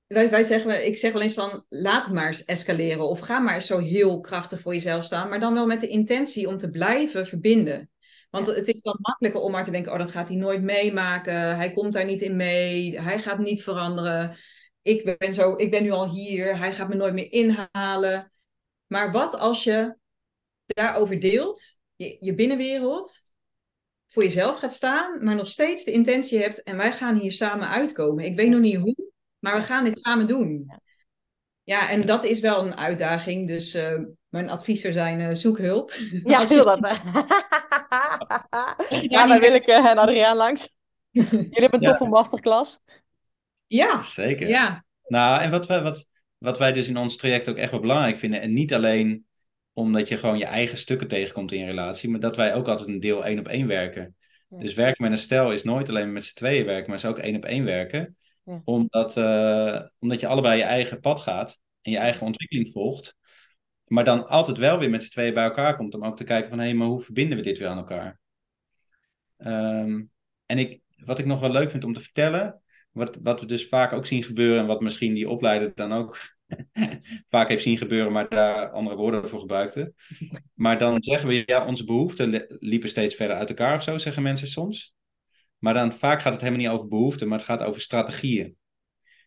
wij, wij zeggen, ik zeg wel eens van laat het maar eens escaleren of ga maar eens zo heel krachtig voor jezelf staan, maar dan wel met de intentie om te blijven verbinden. Want het is dan makkelijker om maar te denken, oh dat gaat hij nooit meemaken, hij komt daar niet in mee, hij gaat niet veranderen. Ik ben, zo, ik ben nu al hier, hij gaat me nooit meer inhalen. Maar wat als je daarover deelt, je, je binnenwereld, voor jezelf gaat staan, maar nog steeds de intentie hebt en wij gaan hier samen uitkomen. Ik weet nog niet hoe, maar we gaan dit samen doen. Ja, en dat is wel een uitdaging. Dus uh, mijn advies zou zijn, uh, zoek hulp. Ja, je... dat. ja, daar wil ik uh, en Adriaan langs. Jullie hebben een toffe masterclass. Ja, zeker. Ja. Nou, en wat wij, wat, wat wij dus in ons traject ook echt wel belangrijk vinden, en niet alleen omdat je gewoon je eigen stukken tegenkomt in je relatie, maar dat wij ook altijd een deel één op één werken. Dus werken met een stel is nooit alleen met z'n tweeën werken, maar is ook één op één werken. Ja. Omdat, uh, omdat je allebei je eigen pad gaat en je eigen ontwikkeling volgt. Maar dan altijd wel weer met z'n tweeën bij elkaar komt om ook te kijken van hé, hey, maar hoe verbinden we dit weer aan elkaar? Um, en ik, wat ik nog wel leuk vind om te vertellen, wat, wat we dus vaak ook zien gebeuren en wat misschien die opleider dan ook vaak heeft zien gebeuren, maar daar andere woorden voor gebruikte. Maar dan zeggen we, ja, onze behoeften liepen steeds verder uit elkaar of zo, zeggen mensen soms. Maar dan vaak gaat het helemaal niet over behoeften, maar het gaat over strategieën.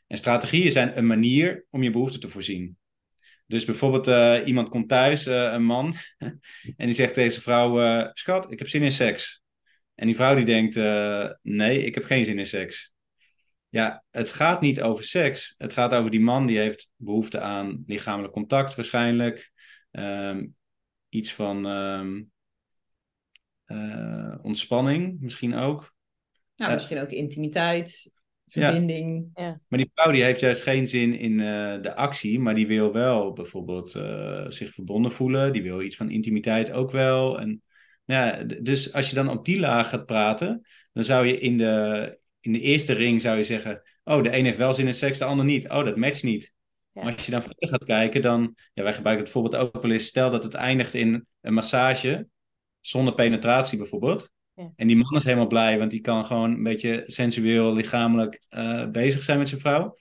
En strategieën zijn een manier om je behoeften te voorzien. Dus bijvoorbeeld uh, iemand komt thuis, uh, een man, en die zegt tegen zijn vrouw, uh, schat, ik heb zin in seks. En die vrouw die denkt, nee, ik heb geen zin in seks. Ja, het gaat niet over seks. Het gaat over die man die heeft behoefte aan lichamelijk contact waarschijnlijk. Um, iets van um, ontspanning misschien ook. Nou, misschien ook intimiteit, verbinding. Ja. Maar die vrouw die heeft juist geen zin in uh, de actie, maar die wil wel bijvoorbeeld uh, zich verbonden voelen. Die wil iets van intimiteit ook wel. En, ja, dus als je dan op die laag gaat praten, dan zou je in de, in de eerste ring zou je zeggen, oh, de een heeft wel zin in seks, de ander niet. Oh, dat matcht niet. Ja. Maar als je dan verder gaat kijken, dan, ja, wij gebruiken het voorbeeld ook wel eens, stel dat het eindigt in een massage, zonder penetratie bijvoorbeeld. Ja. En die man is helemaal blij, want die kan gewoon een beetje sensueel, lichamelijk uh, bezig zijn met zijn vrouw.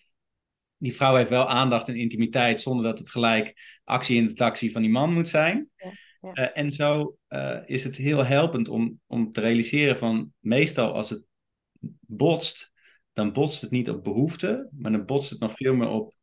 Die vrouw heeft wel aandacht en intimiteit, zonder dat het gelijk actie in de taxi van die man moet zijn. Ja. Uh, en zo uh, is het heel helpend om, om te realiseren van meestal als het botst, dan botst het niet op behoeften, maar dan botst het nog veel meer op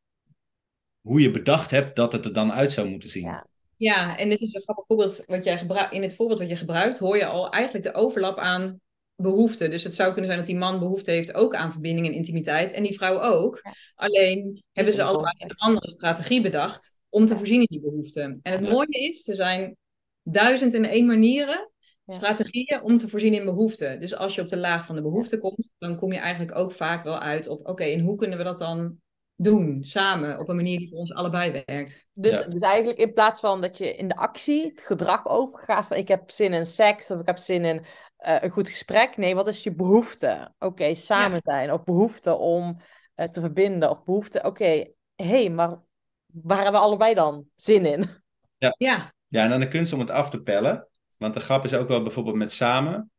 hoe je bedacht hebt dat het er dan uit zou moeten zien. Ja. Ja, en dit is een grappig voorbeeld wat jij gebruikt. In het voorbeeld wat je gebruikt, hoor je al eigenlijk de overlap aan behoeften. Dus het zou kunnen zijn dat die man behoefte heeft ook aan verbinding en intimiteit. En die vrouw ook. Alleen hebben ze allebei een andere strategie bedacht om te voorzien in die behoeften. En het mooie is, er zijn duizend en één manieren, strategieën om te voorzien in behoeften. Dus als je op de laag van de behoefte komt, dan kom je eigenlijk ook vaak wel uit op, oké, en hoe kunnen we dat dan doen, samen, op een manier die voor ons allebei werkt. Dus, dus eigenlijk in plaats van dat je in de actie het gedrag overgaat van ik heb zin in seks of ik heb zin in uh, een goed gesprek. Nee, wat is je behoefte? Oké, samen zijn of behoefte om uh, te verbinden of behoefte, oké, okay, hé, hey, maar waar hebben we allebei dan zin in? Ja. ja. Ja, en dan de kunst om het af te pellen. Want de grap is ook wel bijvoorbeeld met samen.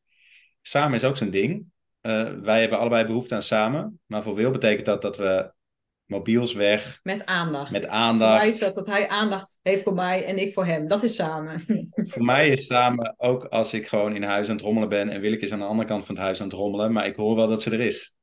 Samen is ook zo'n ding. Uh, wij hebben allebei behoefte aan samen. Maar voor Wil betekent dat dat we mobiels weg. Met aandacht. Met aandacht. Voor mij is dat dat hij aandacht heeft voor mij en ik voor hem. Dat is samen. Voor mij is samen ook als ik gewoon in huis aan het rommelen ben en wil ik is aan de andere kant van het huis aan het rommelen, maar ik hoor wel dat ze er is.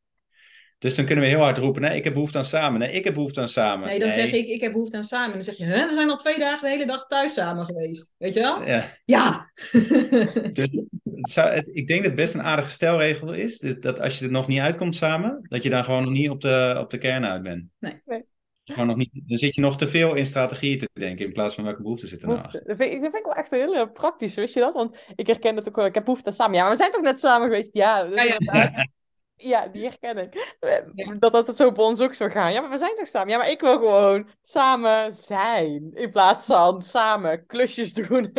Dus dan kunnen we heel hard roepen, nee, ik heb behoefte aan samen. Nee, ik heb behoefte aan samen. Nee, dan zeg ik, ik heb behoefte aan samen. En dan zeg je, hè, we zijn al twee dagen de hele dag thuis samen geweest. Weet je wel? Ja. Ja. dus het zou, het, ik denk dat het best een aardige stelregel is. Dus dat als je er nog niet uitkomt samen, dat je dan gewoon nog niet op de, op de kern uit bent. Nee. Nee. Gewoon nog niet, dan zit je nog te veel in strategieën te denken in plaats van welke behoeften zitten er nou Behoefte. achter. Dat vind, ik, dat vind ik wel echt heel eh, praktisch, wist je dat? Want ik herken het ook wel. Ik heb behoefte aan samen. Ja, maar we zijn toch net samen geweest? Ja, dus Ja, ja. Ja, die herken ik. Ja. Dat dat het zo bij ons ook zou gaan. Ja, maar we zijn toch samen? Ja, maar ik wil gewoon samen zijn. In plaats van samen klusjes doen.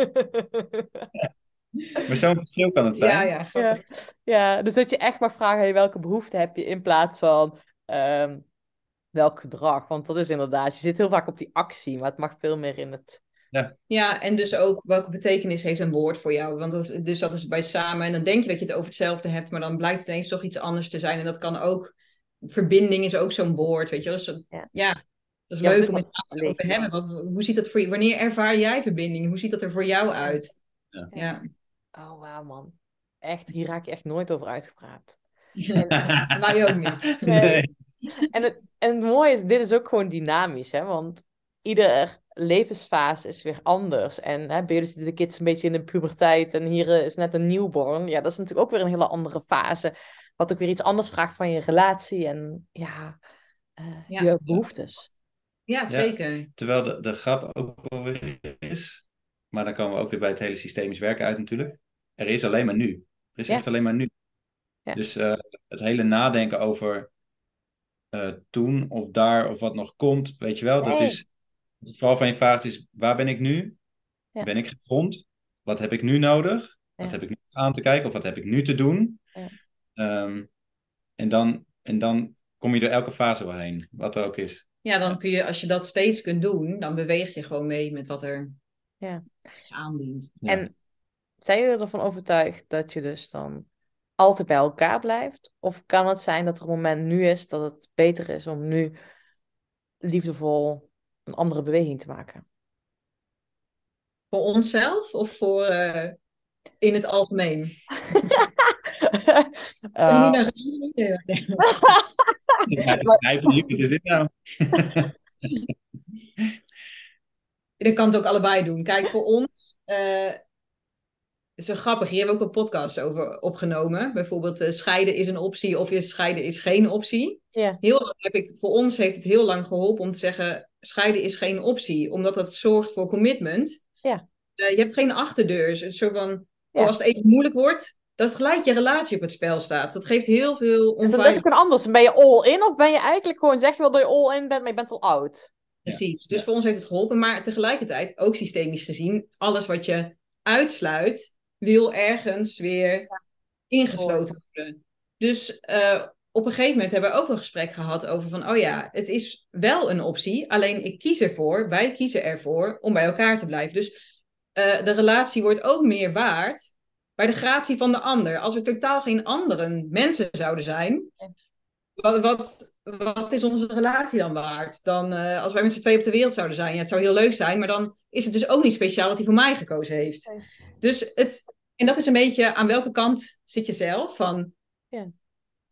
Maar zo'n verschil kan het zijn. Ja, ja. Ja, dus dat je echt mag vragen, hey, welke behoefte heb je in plaats van ehm, welk gedrag? Want dat is inderdaad, je zit heel vaak op die actie, maar het mag veel meer in het... Ja, en dus ook welke betekenis heeft een woord voor jou? Want dat, dus dat is bij samen. En dan denk je dat je het over hetzelfde hebt, maar dan blijkt het ineens toch iets anders te zijn. En dat kan ook, verbinding is ook zo'n woord, weet je wel. Dus dat- Ja. ja. dat is Ja, leuk om het over te hebben. Want hoe ziet dat voor je, wanneer ervaar jij verbinding? Hoe ziet dat er voor jou uit? Ja. Ja. Oh, wauw man. Echt, hier raak je echt nooit over uitgepraat. Wij ook niet. Nee. En het, en het mooie is, dit is ook gewoon dynamisch, hè? Want ieder levensfase is weer anders. En hè, bij jullie zitten de kids een beetje in de puberteit en hier eh, is net een newborn. Ja, dat is natuurlijk ook weer een hele andere fase. Wat ook weer iets anders vraagt van je relatie en ja, eh, Ja. je behoeftes. Ja, zeker. Terwijl de, de grap ook wel weer is, maar dan komen we ook weer bij het hele systemisch werken uit natuurlijk. Er is alleen maar nu. Er is Ja. echt alleen maar nu. Ja. Dus eh, het hele nadenken over eh, toen of daar of wat nog komt, weet je wel, dat Nee. is, het vooral van je vraagt is, waar ben ik nu? Ja. Ben ik gegrond? Wat heb ik nu nodig? Wat heb ik nu aan te kijken of wat heb ik nu te doen? Ja. Ehm, en, dan, en dan kom je door elke fase wel heen, wat er ook is. Ja, dan kun je, als je dat steeds kunt doen, dan beweeg je gewoon mee met wat er Ja. zich aandient. Ja. En zijn jullie ervan overtuigd dat je dus dan altijd bij elkaar blijft? Of kan het zijn dat er een moment nu is dat het beter is om nu liefdevol een andere beweging te maken? Voor onszelf of voor eh, in het algemeen? Eh, Ja. Ik wat nou? Dan kan het ook allebei doen. Kijk, voor ons. eh het is wel grappig. Hier hebben we ook een podcast over opgenomen. Bijvoorbeeld, scheiden is een optie of is scheiden is geen optie. Ja. Heel lang heb ik, voor ons heeft het heel lang geholpen om te zeggen: scheiden is geen optie, omdat dat zorgt voor commitment. Ja. Eh, je hebt geen achterdeur. Dus Zo van, Ja. oh, als het even moeilijk wordt, dat gelijk je relatie op het spel staat. Dat geeft heel veel Dus dat is onveiligheid. ook een anders. Ben je all in of ben je eigenlijk gewoon, zeg je wel dat je all in bent, maar je bent al oud? Precies. Dus Ja. voor ons heeft het geholpen. Maar tegelijkertijd, ook systemisch gezien, alles wat je uitsluit, wil ergens weer ingesloten worden. Dus eh, op een gegeven moment hebben we ook een gesprek gehad over van, oh ja, het is wel een optie, alleen ik kies ervoor, wij kiezen ervoor om bij elkaar te blijven. Dus eh, de relatie wordt ook meer waard bij de gratie van de ander. Als er totaal geen andere mensen zouden zijn, wat, wat, wat is onze relatie dan waard? Dan, eh, als wij met z'n tweeën op de wereld zouden zijn, ja, het zou heel leuk zijn, maar dan is het dus ook niet speciaal dat hij voor mij gekozen heeft. Dus het, en dat is een beetje aan welke kant zit je zelf? Van, Ja.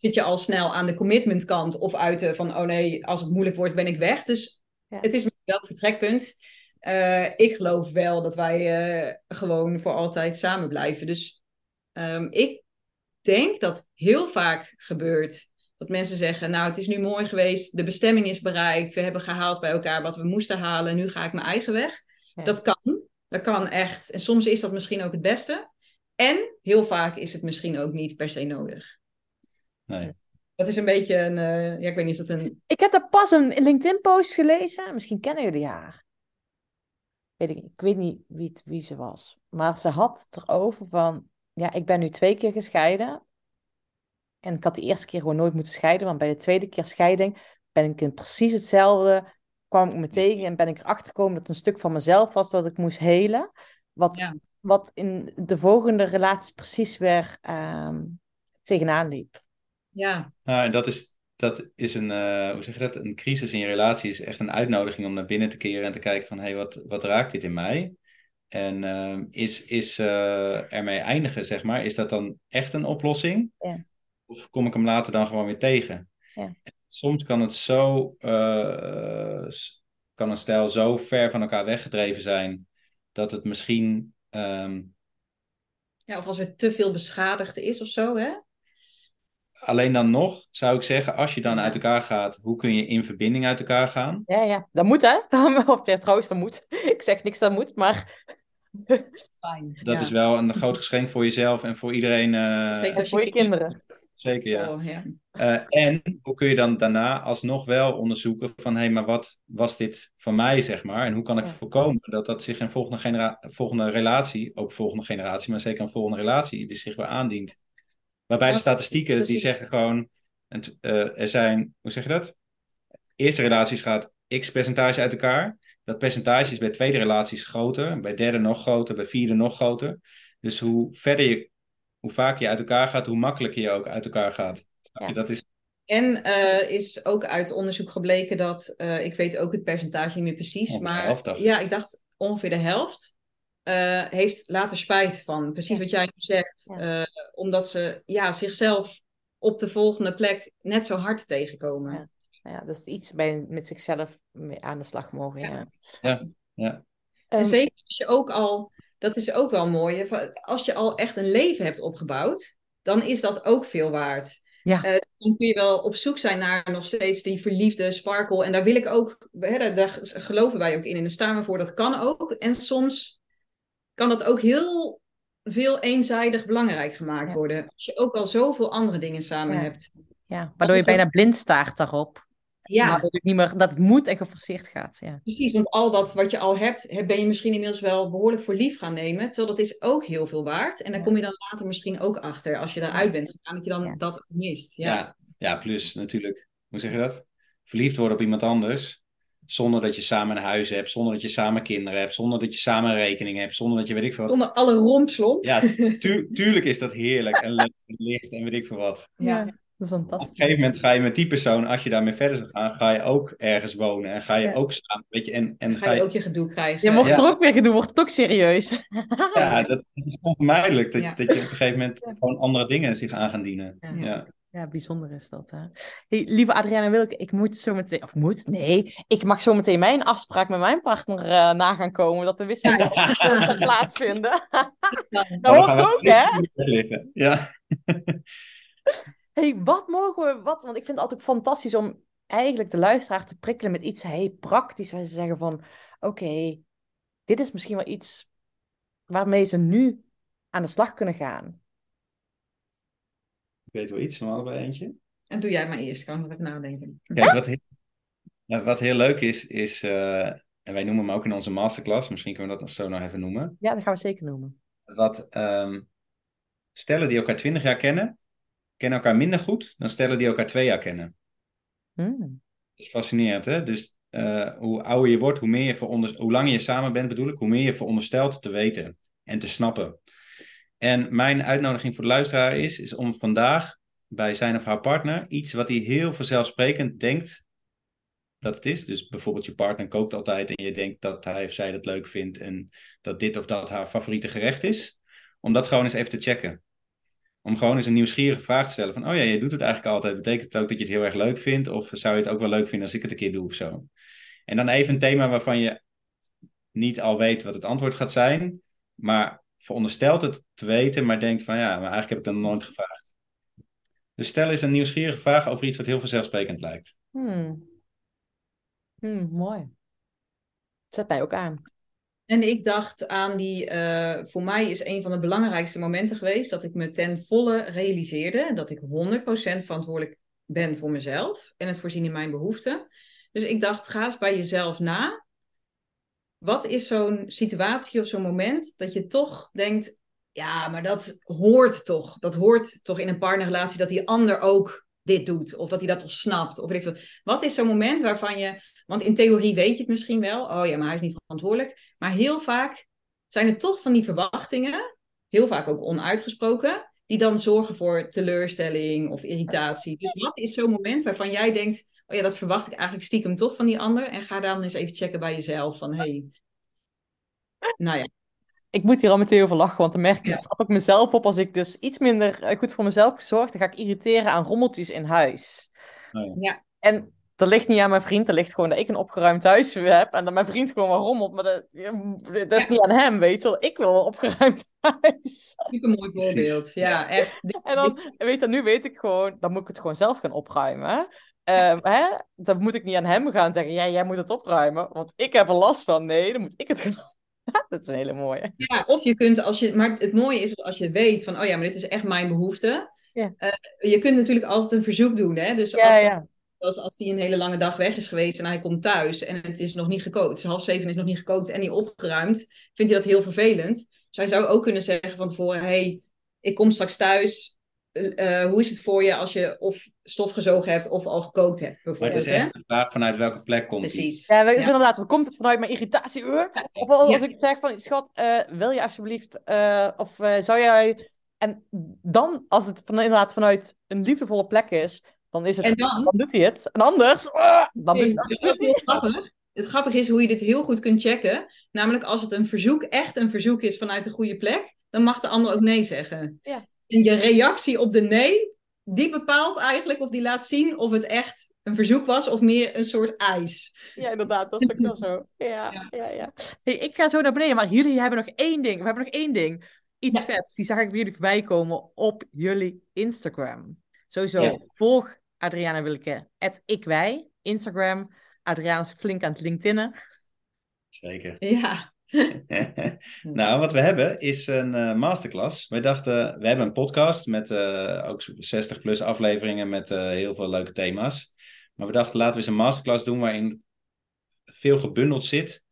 Zit je al snel aan de commitment kant of uit de van, oh nee, als het moeilijk wordt ben ik weg. Dus Ja. het is wel het vertrekpunt. Eh, ik geloof wel dat wij eh, gewoon voor altijd samen blijven. Dus ehm, ik denk dat heel vaak gebeurt dat mensen zeggen, nou het is nu mooi geweest, de bestemming is bereikt, we hebben gehaald bij elkaar wat we moesten halen, nu ga ik mijn eigen weg. Ja. Dat kan, dat kan echt. En soms is dat misschien ook het beste. En heel vaak is het misschien ook niet per se nodig. Nee. Dat is een beetje een, eh, ja ik weet niet of dat een, Ik heb daar pas een LinkedIn-post gelezen. Misschien kennen jullie haar. Weet ik, ik weet niet wie, het- wie ze was. Maar ze had het erover van... Ja, ik ben nu twee keer gescheiden. En ik had de eerste keer gewoon nooit moeten scheiden. Want bij de tweede keer scheiding ben ik in precies hetzelfde... kwam ik me tegen en ben ik erachter gekomen dat het een stuk van mezelf was dat ik moest helen. Wat, Ja. wat in de volgende relatie precies weer ehm, tegenaan liep. Ja, Nou, en dat is, dat is een, eh, hoe zeg je dat? Een crisis in je relatie is echt een uitnodiging om naar binnen te keren en te kijken van, hé, hey, wat, wat raakt dit in mij? En ehm, is, is eh, ermee eindigen, zeg maar, is dat dan echt een oplossing? Ja. Of kom ik hem later dan gewoon weer tegen? Ja. Soms kan het zo, eh, kan een stijl zo ver van elkaar weggedreven zijn, dat het misschien ehm, Ja, of als er te veel beschadigd is of zo, hè? Alleen dan nog zou ik zeggen, als je dan uit elkaar gaat, hoe kun je in verbinding uit elkaar gaan? Ja, ja. Dat moet, hè? Of ja, trouwens, dat moet. Ik zeg niks dat moet, maar... Fijn. Dat ja. is wel een groot geschenk voor jezelf en voor iedereen. eh, En als voor je kinderen. zeker, ja. Oh, ja. Eh, en hoe kun je dan daarna alsnog wel onderzoeken van, hé, maar wat was dit van mij, zeg maar? En hoe kan ik Ja. voorkomen dat dat zich in volgende, genera volgende relatie, ook volgende generatie, maar zeker een volgende relatie, die zich weer aandient? Waarbij de statistieken, die zeggen gewoon, het, eh, er zijn, hoe zeg je dat? Eerste relaties gaat x percentage uit elkaar. Dat percentage is bij tweede relaties groter, bij derde nog groter, bij vierde nog groter. Dus hoe verder je, hoe vaker je uit elkaar gaat, hoe makkelijker je ook uit elkaar gaat. Ja. Dat is En eh, is ook uit onderzoek gebleken dat, eh, ik weet ook het percentage niet meer precies, de maar ja, ik dacht ongeveer de helft eh, heeft later spijt van. Precies Ja. wat jij nu zegt. Ja. Eh, omdat ze ja, zichzelf op de volgende plek net zo hard tegenkomen. Ja. Ja, dat is iets bij met zichzelf aan de slag mogen. Ja. Ja. ja. En Ehm, zeker als je ook al, dat is ook wel mooi, als je al echt een leven hebt opgebouwd, dan is dat ook veel waard. Ja. Eh, dan kun je wel op zoek zijn naar nog steeds die verliefde sparkle. En daar wil ik ook, hè, daar, daar geloven wij ook in en daar staan we voor, dat kan ook. En soms kan dat ook heel veel eenzijdig belangrijk gemaakt Ja. worden. Als je ook al zoveel andere dingen samen Ja. hebt. ja, waardoor je bijna blind staart daarop. Ja, Maar dat het niet meer dat het moet en geforceerd gaat. Ja. Precies, want al dat wat je al hebt, heb- ben je misschien inmiddels wel behoorlijk voor lief gaan nemen. Terwijl dat is ook heel veel waard. En daar Ja. kom je dan later misschien ook achter, als je daaruit bent gegaan, dat je dan Ja. dat mist. Ja. Ja. Ja. plus natuurlijk, hoe zeg je dat? Verliefd worden op iemand anders, zonder dat je samen een huis hebt, zonder dat je samen kinderen hebt, zonder dat je samen een rekening hebt, zonder dat je weet ik veel. Zonder alle rompslomp. Ja, tu- tuurlijk is dat heerlijk en leuk en licht en weet ik veel wat. Ja. dat is Op een fantastisch. gegeven moment ga je met die persoon, als je daarmee verder zou gaan, ga je ook ergens wonen en ga je Ja. ook samen, weet je, en, en Ga je ook je gedoe krijgen. Je mocht Ja. er ook weer gedoe, wordt het ook serieus. Ja, dat is onvermijdelijk dat, Ja. dat je op een gegeven moment Ja. gewoon andere dingen zich aan gaan dienen. Ja. Ja. Bijzonder is dat. Hè? Hey, lieve Adriana Wilke, ik moet zo meteen, of moet, nee, ik mag zo meteen mijn afspraak met mijn partner eh, na gaan komen, dat gaat plaatsvinden. dat Dan hoor gaan ik we ook, hè? Ja. Hey, wat mogen we, wat, want ik vind het altijd fantastisch om eigenlijk de luisteraar te prikkelen met iets hey, praktisch, waar ze zeggen van, oké, dit is misschien wel iets waarmee ze nu aan de slag kunnen gaan. Ik weet wel iets, maar allebei eentje. En doe jij maar eerst, kan ik nog even nadenken. Kijk, wat heel, nou, wat heel leuk is, is, eh, en wij noemen hem ook in onze masterclass, misschien kunnen we dat nog zo nog even noemen. Ja, dat gaan we zeker noemen. Wat ehm, stellen die elkaar 20 jaar kennen, kennen elkaar minder goed dan stellen die elkaar twee jaar kennen. Hmm. Dat is fascinerend, hè? Dus eh, hoe ouder je wordt, hoe, meer je veronder... hoe langer je samen bent, bedoel ik, hoe meer je veronderstelt te weten en te snappen. En mijn uitnodiging voor de luisteraar is, is om vandaag bij zijn of haar partner iets wat hij heel vanzelfsprekend denkt dat het is. Dus bijvoorbeeld je partner kookt altijd en je denkt dat hij of zij dat leuk vindt en dat dit of dat haar favoriete gerecht is. Om dat gewoon eens even te checken. Om gewoon eens een nieuwsgierige vraag te stellen van, oh ja, je doet het eigenlijk altijd. Betekent het ook dat je het heel erg leuk vindt? Of zou je het ook wel leuk vinden als ik het een keer doe of zo? En dan even een thema waarvan je niet al weet wat het antwoord gaat zijn, maar veronderstelt het te weten, maar denkt van, ja, maar eigenlijk heb ik dat nog nooit gevraagd. Dus stel eens een nieuwsgierige vraag over iets wat heel vanzelfsprekend lijkt. Hmm. Hmm, mooi. Zet mij ook aan. En ik dacht aan die, eh, voor mij is een van de belangrijkste momenten geweest dat ik me ten volle realiseerde dat ik 100% verantwoordelijk ben voor mezelf en het voorzien in mijn behoeften. Dus ik dacht, ga eens bij jezelf na. Wat is zo'n situatie of zo'n moment dat je toch denkt, ja, maar dat hoort toch. Dat hoort toch in een partnerrelatie dat die ander ook dit doet. Of dat hij dat toch snapt. Of weet. Wat is zo'n moment waarvan je want in theorie weet je het misschien wel. Oh ja, maar hij is niet verantwoordelijk. Maar heel vaak zijn het toch van die verwachtingen, heel vaak ook onuitgesproken, die dan zorgen voor teleurstelling of irritatie. Dus wat is zo'n moment waarvan jij denkt, oh ja, dat verwacht ik eigenlijk stiekem toch van die ander. En ga dan eens even checken bij jezelf van, hey, nou ja. Ik moet hier al meteen over lachen, want dan merk ik, Ja. ik trap ik mezelf op als ik dus iets minder eh, goed voor mezelf gezorgd, dan ga ik irriteren aan rommeltjes in huis. Oh ja. Ja. En dat ligt niet aan mijn vriend, dat ligt gewoon dat ik een opgeruimd huis heb en dat mijn vriend gewoon maar rommelt, maar dat, dat is niet aan hem, weet je wel. Ik wil een opgeruimd huis. Super mooi voorbeeld, ja, echt. En dan, weet je, nu weet ik gewoon, dan moet ik het gewoon zelf gaan opruimen. Uh, hè? Dan moet ik niet aan hem gaan zeggen, ja, jij moet het opruimen, want ik heb er last van. Nee, dan moet ik het gaan dat is een hele mooie. Ja, of je kunt als je, maar het mooie is als je weet van, oh ja, maar dit is echt mijn behoefte. Ja. Uh, je kunt natuurlijk altijd een verzoek doen, hè? Dus ja, als, ja. als, als hij een hele lange dag weg is geweest en hij komt thuis en het is nog niet gekookt, is half zeven is nog niet gekookt en niet opgeruimd, vindt hij dat heel vervelend. Dus hij zou ook kunnen zeggen van tevoren, hey, ik kom straks thuis, uh, hoe is het voor je als je of stof gezogen hebt of al gekookt hebt? Maar het is echt de vraag vanuit welke plek komt Precies. Ja, dat is ja. inderdaad. Komt het vanuit mijn irritatieuur? Of als ja. ik zeg van, schat, uh, wil je alsjeblieft, uh, of zou jij... En dan, als het van, inderdaad vanuit een liefdevolle plek is, dan is het... En dan? dan doet hij het. En anders, dan doet hij het heel grappig. Het grappige is hoe je dit heel goed kunt checken. Namelijk als het een verzoek echt een verzoek is vanuit de goede plek, dan mag de ander ook nee zeggen. Ja. En je reactie op de nee, die bepaalt eigenlijk of die laat zien of het echt een verzoek was of meer een soort ijs. Ja, inderdaad, dat is ook wel zo. Ja, ja, ja. ja. Hey, ik ga zo naar beneden, maar jullie hebben nog één ding. We hebben nog één ding. Iets ja. vets, die zag ik bij jullie voorbij komen op jullie Instagram. Sowieso, ja. volg Adriana Willeke, ikwij, Instagram. Adriana is flink aan het LinkedIn. Zeker. Ja. nou, wat we hebben is een uh, masterclass. Wij dachten, we hebben een podcast met uh, ook 60 plus afleveringen met uh, heel veel leuke thema's. Maar we dachten, laten we eens een masterclass doen waarin veel gebundeld zit.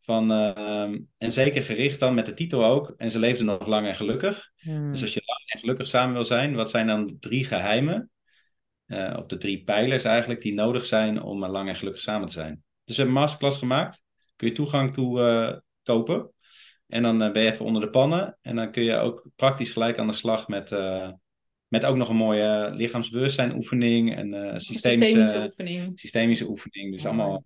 Van, en zeker gericht dan met de titel ook. En ze leefden nog lang en gelukkig. Hmm. Dus als je lang en gelukkig samen wil zijn, wat zijn dan de drie geheimen? of de drie pijlers eigenlijk die nodig zijn om lang en gelukkig samen te zijn. Dus we hebben een masterclass gemaakt. Kun je toegang toe kopen. En dan uh, ben je even onder de pannen. En dan kun je ook praktisch gelijk aan de slag met, uh, met ook nog een mooie lichaamsbewustzijn oefening. En uh, systemische, systemische oefening. Systemische oefening. Dus Ja. allemaal.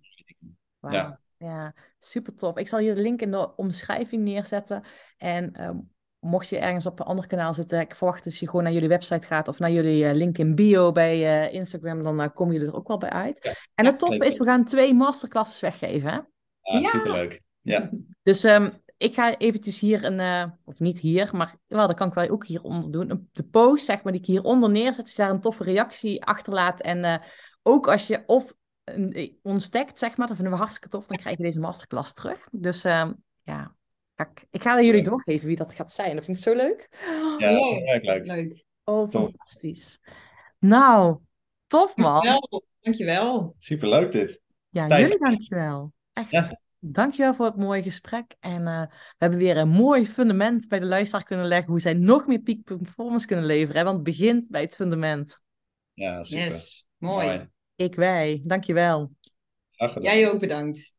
Ja. Ja, super top. Ik zal hier de link in de omschrijving neerzetten. En ehm, mocht je ergens op een ander kanaal zitten, ik verwacht dat je gewoon naar jullie website gaat of naar jullie eh, link in bio bij eh, Instagram, dan eh, komen jullie er ook wel bij uit. Ja. En het toffe leuk. is, we gaan twee masterclasses weggeven. Hè? Ja, Ja. superleuk. Ja, Dus ehm, ik ga eventjes hier een, eh, of niet hier, maar wel, dat kan ik wel ook hieronder doen. Een- De post, zeg maar, die ik hieronder neerzet, als je daar een toffe reactie achterlaat. En eh, ook als je of een, ons tagt, zeg maar, dat vinden we hartstikke tof, dan krijg je deze masterclass terug. Dus ehm, ja, kijk, ik ga aan jullie doorgeven wie dat gaat zijn. Dat vind ik zo leuk. ja Leuk. leuk. Leuk. Oh, Tof. fantastisch. Nou, tof man. Dankjewel. Dankjewel. Superleuk dit. Ja, Thijs. jullie dankjewel. Echt. Ja. Dankjewel voor het mooie gesprek. En eh, we hebben weer een mooi fundament bij de luisteraar kunnen leggen. Hoe zij nog meer peak performance kunnen leveren. Hè? Want het begint bij het fundament. Ja, super. Yes. Mooi. Ik wij. Dankjewel. Graag gedaan. Jij ook bedankt.